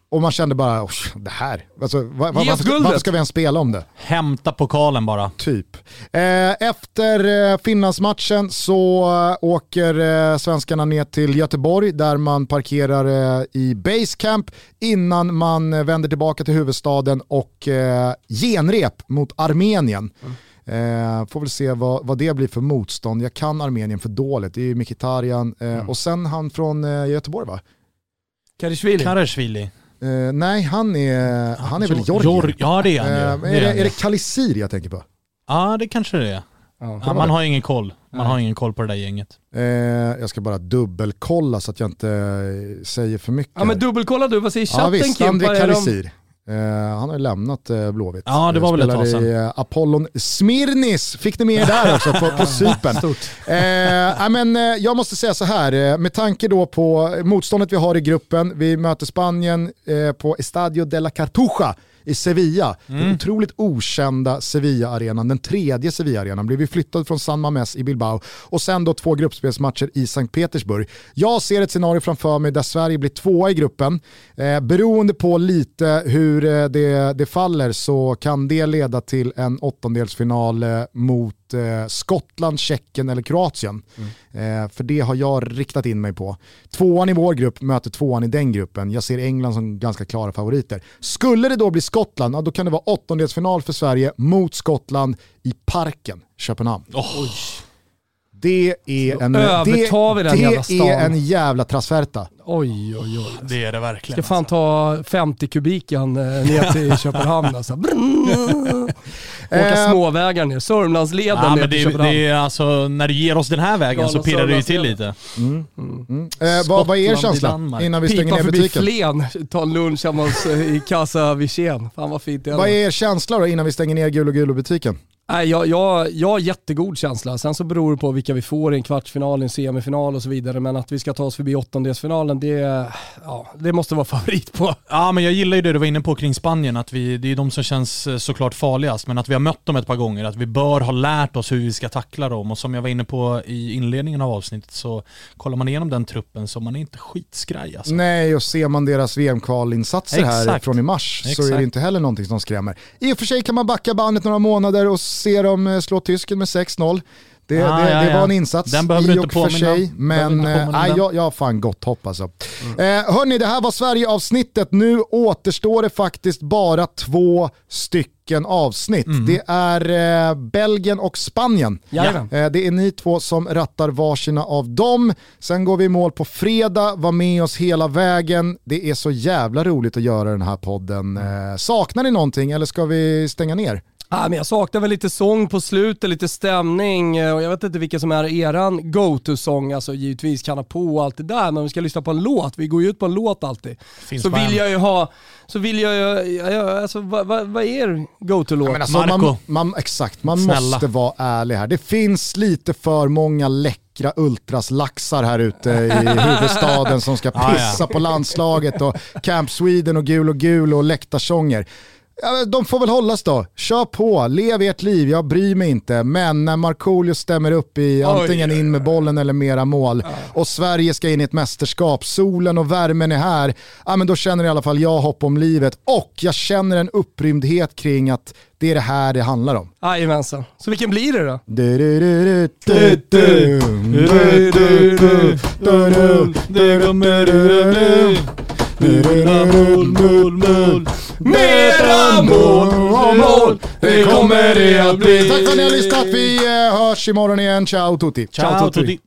Och man kände bara, det här, alltså, var, var, varför, varför, ska vi ens spela om det? Hämta pokalen bara. Typ. Eh, efter eh, Finlandsmatchen så eh, åker svenskarna ner till Göteborg där man parkerar i basecamp innan man vänder tillbaka till huvudstaden och genrep mot Armenien. Mm. Eh, får väl se vad, vad det blir för motstånd. Jag kan Armenien för dåligt. Det är ju Mkhitaryan eh, mm. och sen han från eh, Göteborg va? Karishvili. Karishvili. Uh, nej, han är, han är väl Georgien? ja det är han uh, är, det, är det Kalisir jag tänker på? Ja det kanske det är. Ja, ja, man har ingen koll. Man nej. har ingen koll på det där gänget. Uh, jag ska bara dubbelkolla så att jag inte säger för mycket. Ja men dubbelkolla du, vad säger chatten Ja visst, André Kalisir. Uh, han har ju lämnat uh, Blåvitt. Ja det var väl ett tag sedan. i uh, Apollon Smirnis, fick ni med er där också på, på Cypern. Uh, men, jag måste säga så här, med tanke då på motståndet vi har i gruppen, vi möter Spanien på Estadio de la Cartuja i Sevilla. Mm. Den otroligt okända Sevilla-arenan, den tredje Sevilla-arenan, blev vi flyttad från San Mames i Bilbao och sen då två gruppspelsmatcher i Sankt Petersburg. Jag ser ett scenario framför mig där Sverige blir tvåa i gruppen. Eh, beroende på lite hur eh, det, det faller så kan det leda till en åttondelsfinal eh, mot eh, Skottland, Tjeckien eller Kroatien. Mm. Eh, för det har jag riktat in mig på. Tvåan i vår grupp möter tvåan i den gruppen. Jag ser England som ganska klara favoriter. Skulle det då bli Skottland, ja, då kan det vara åttondelsfinal för Sverige mot Skottland i Parken, Köpenhamn. Oh. Det är en, det, det är en jävla transferta. Oj, oj, oj. Det är det verkligen. Ska fan alltså. ta 50 kubiken ner till Köpenhamn alltså. Åka eh, småvägar ner, Sörmlandsleden ja, ner men det, till Köpenhamn. Det är alltså, när du ger oss den här vägen Galna så pirrar det ju till lite. Mm. Mm. Mm. Eh, vad, vad är er känsla innan vi stänger Pipa ner butiken? förbi Flen, ta en lunch hemma hos, eh, i Casa Wirsén. Fan vad fint det är. Vad är er känsla då innan vi stänger ner Gul och Gulo-butiken? Nej, jag, jag, jag har jättegod känsla. Sen så beror det på vilka vi får i en kvartsfinal, en semifinal och så vidare. Men att vi ska ta oss förbi åttondelsfinalen, det, ja, det måste vara favorit på. Ja, men jag gillar ju det du var inne på kring Spanien, att vi, det är de som känns eh, såklart farligast. Men att vi har mött dem ett par gånger, att vi bör ha lärt oss hur vi ska tackla dem. Och som jag var inne på i inledningen av avsnittet så kollar man igenom den truppen så man är inte skitskraj alltså. Nej, och ser man deras VM-kvalinsatser här från i mars Exakt. så är det inte heller någonting som skrämmer. I och för sig kan man backa bandet några månader och se dem eh, slå tysken med 6-0. Det, ah, det, ja, det, var en insats Den i och för sig, men äh, jag, jag har fan gott hopp alltså. Mm. Eh, hörni, det här var Sverige-avsnittet. Nu återstår det faktiskt bara två stycken avsnitt. Mm. Det är eh, Belgien och Spanien. Ja. Eh, det är ni två som rattar varsina av dem. Sen går vi i mål på fredag, var med oss hela vägen. Det är så jävla roligt att göra den här podden. Eh, saknar ni någonting eller ska vi stänga ner? Ah, men jag saknar väl lite sång på slutet, lite stämning eh, och jag vet inte vilka som är eran go-to-sång. Alltså givetvis kanna på och allt det där, men om vi ska lyssna på en låt, vi går ju ut på en låt alltid. Finns så vill jag ju ha, så vill jag ju, alltså vad, vad, vad är er go-to-låt? Alltså, man, man, exakt, man Snälla. måste vara ärlig här. Det finns lite för många läckra ultraslaxar här ute i huvudstaden som ska pissa ah, ja. på landslaget och Camp Sweden och gul och gul och läktarsånger. Ja, de får väl hållas då. Kör på, lev ert liv, jag bryr mig inte. Men när Markoolio stämmer upp i antingen in med bollen eller mera mål och Sverige ska in i ett mästerskap, solen och värmen är här, ja, men då känner i alla fall jag hopp om livet och jag känner en upprymdhet kring att det är det här det handlar om. Jajamensan. Så vilken blir det då? Mera mål, mål, det kommer det att bli. Tack för att ni har lyssnat. Vi hörs imorgon igen. Ciao tutti. Ciao tutti.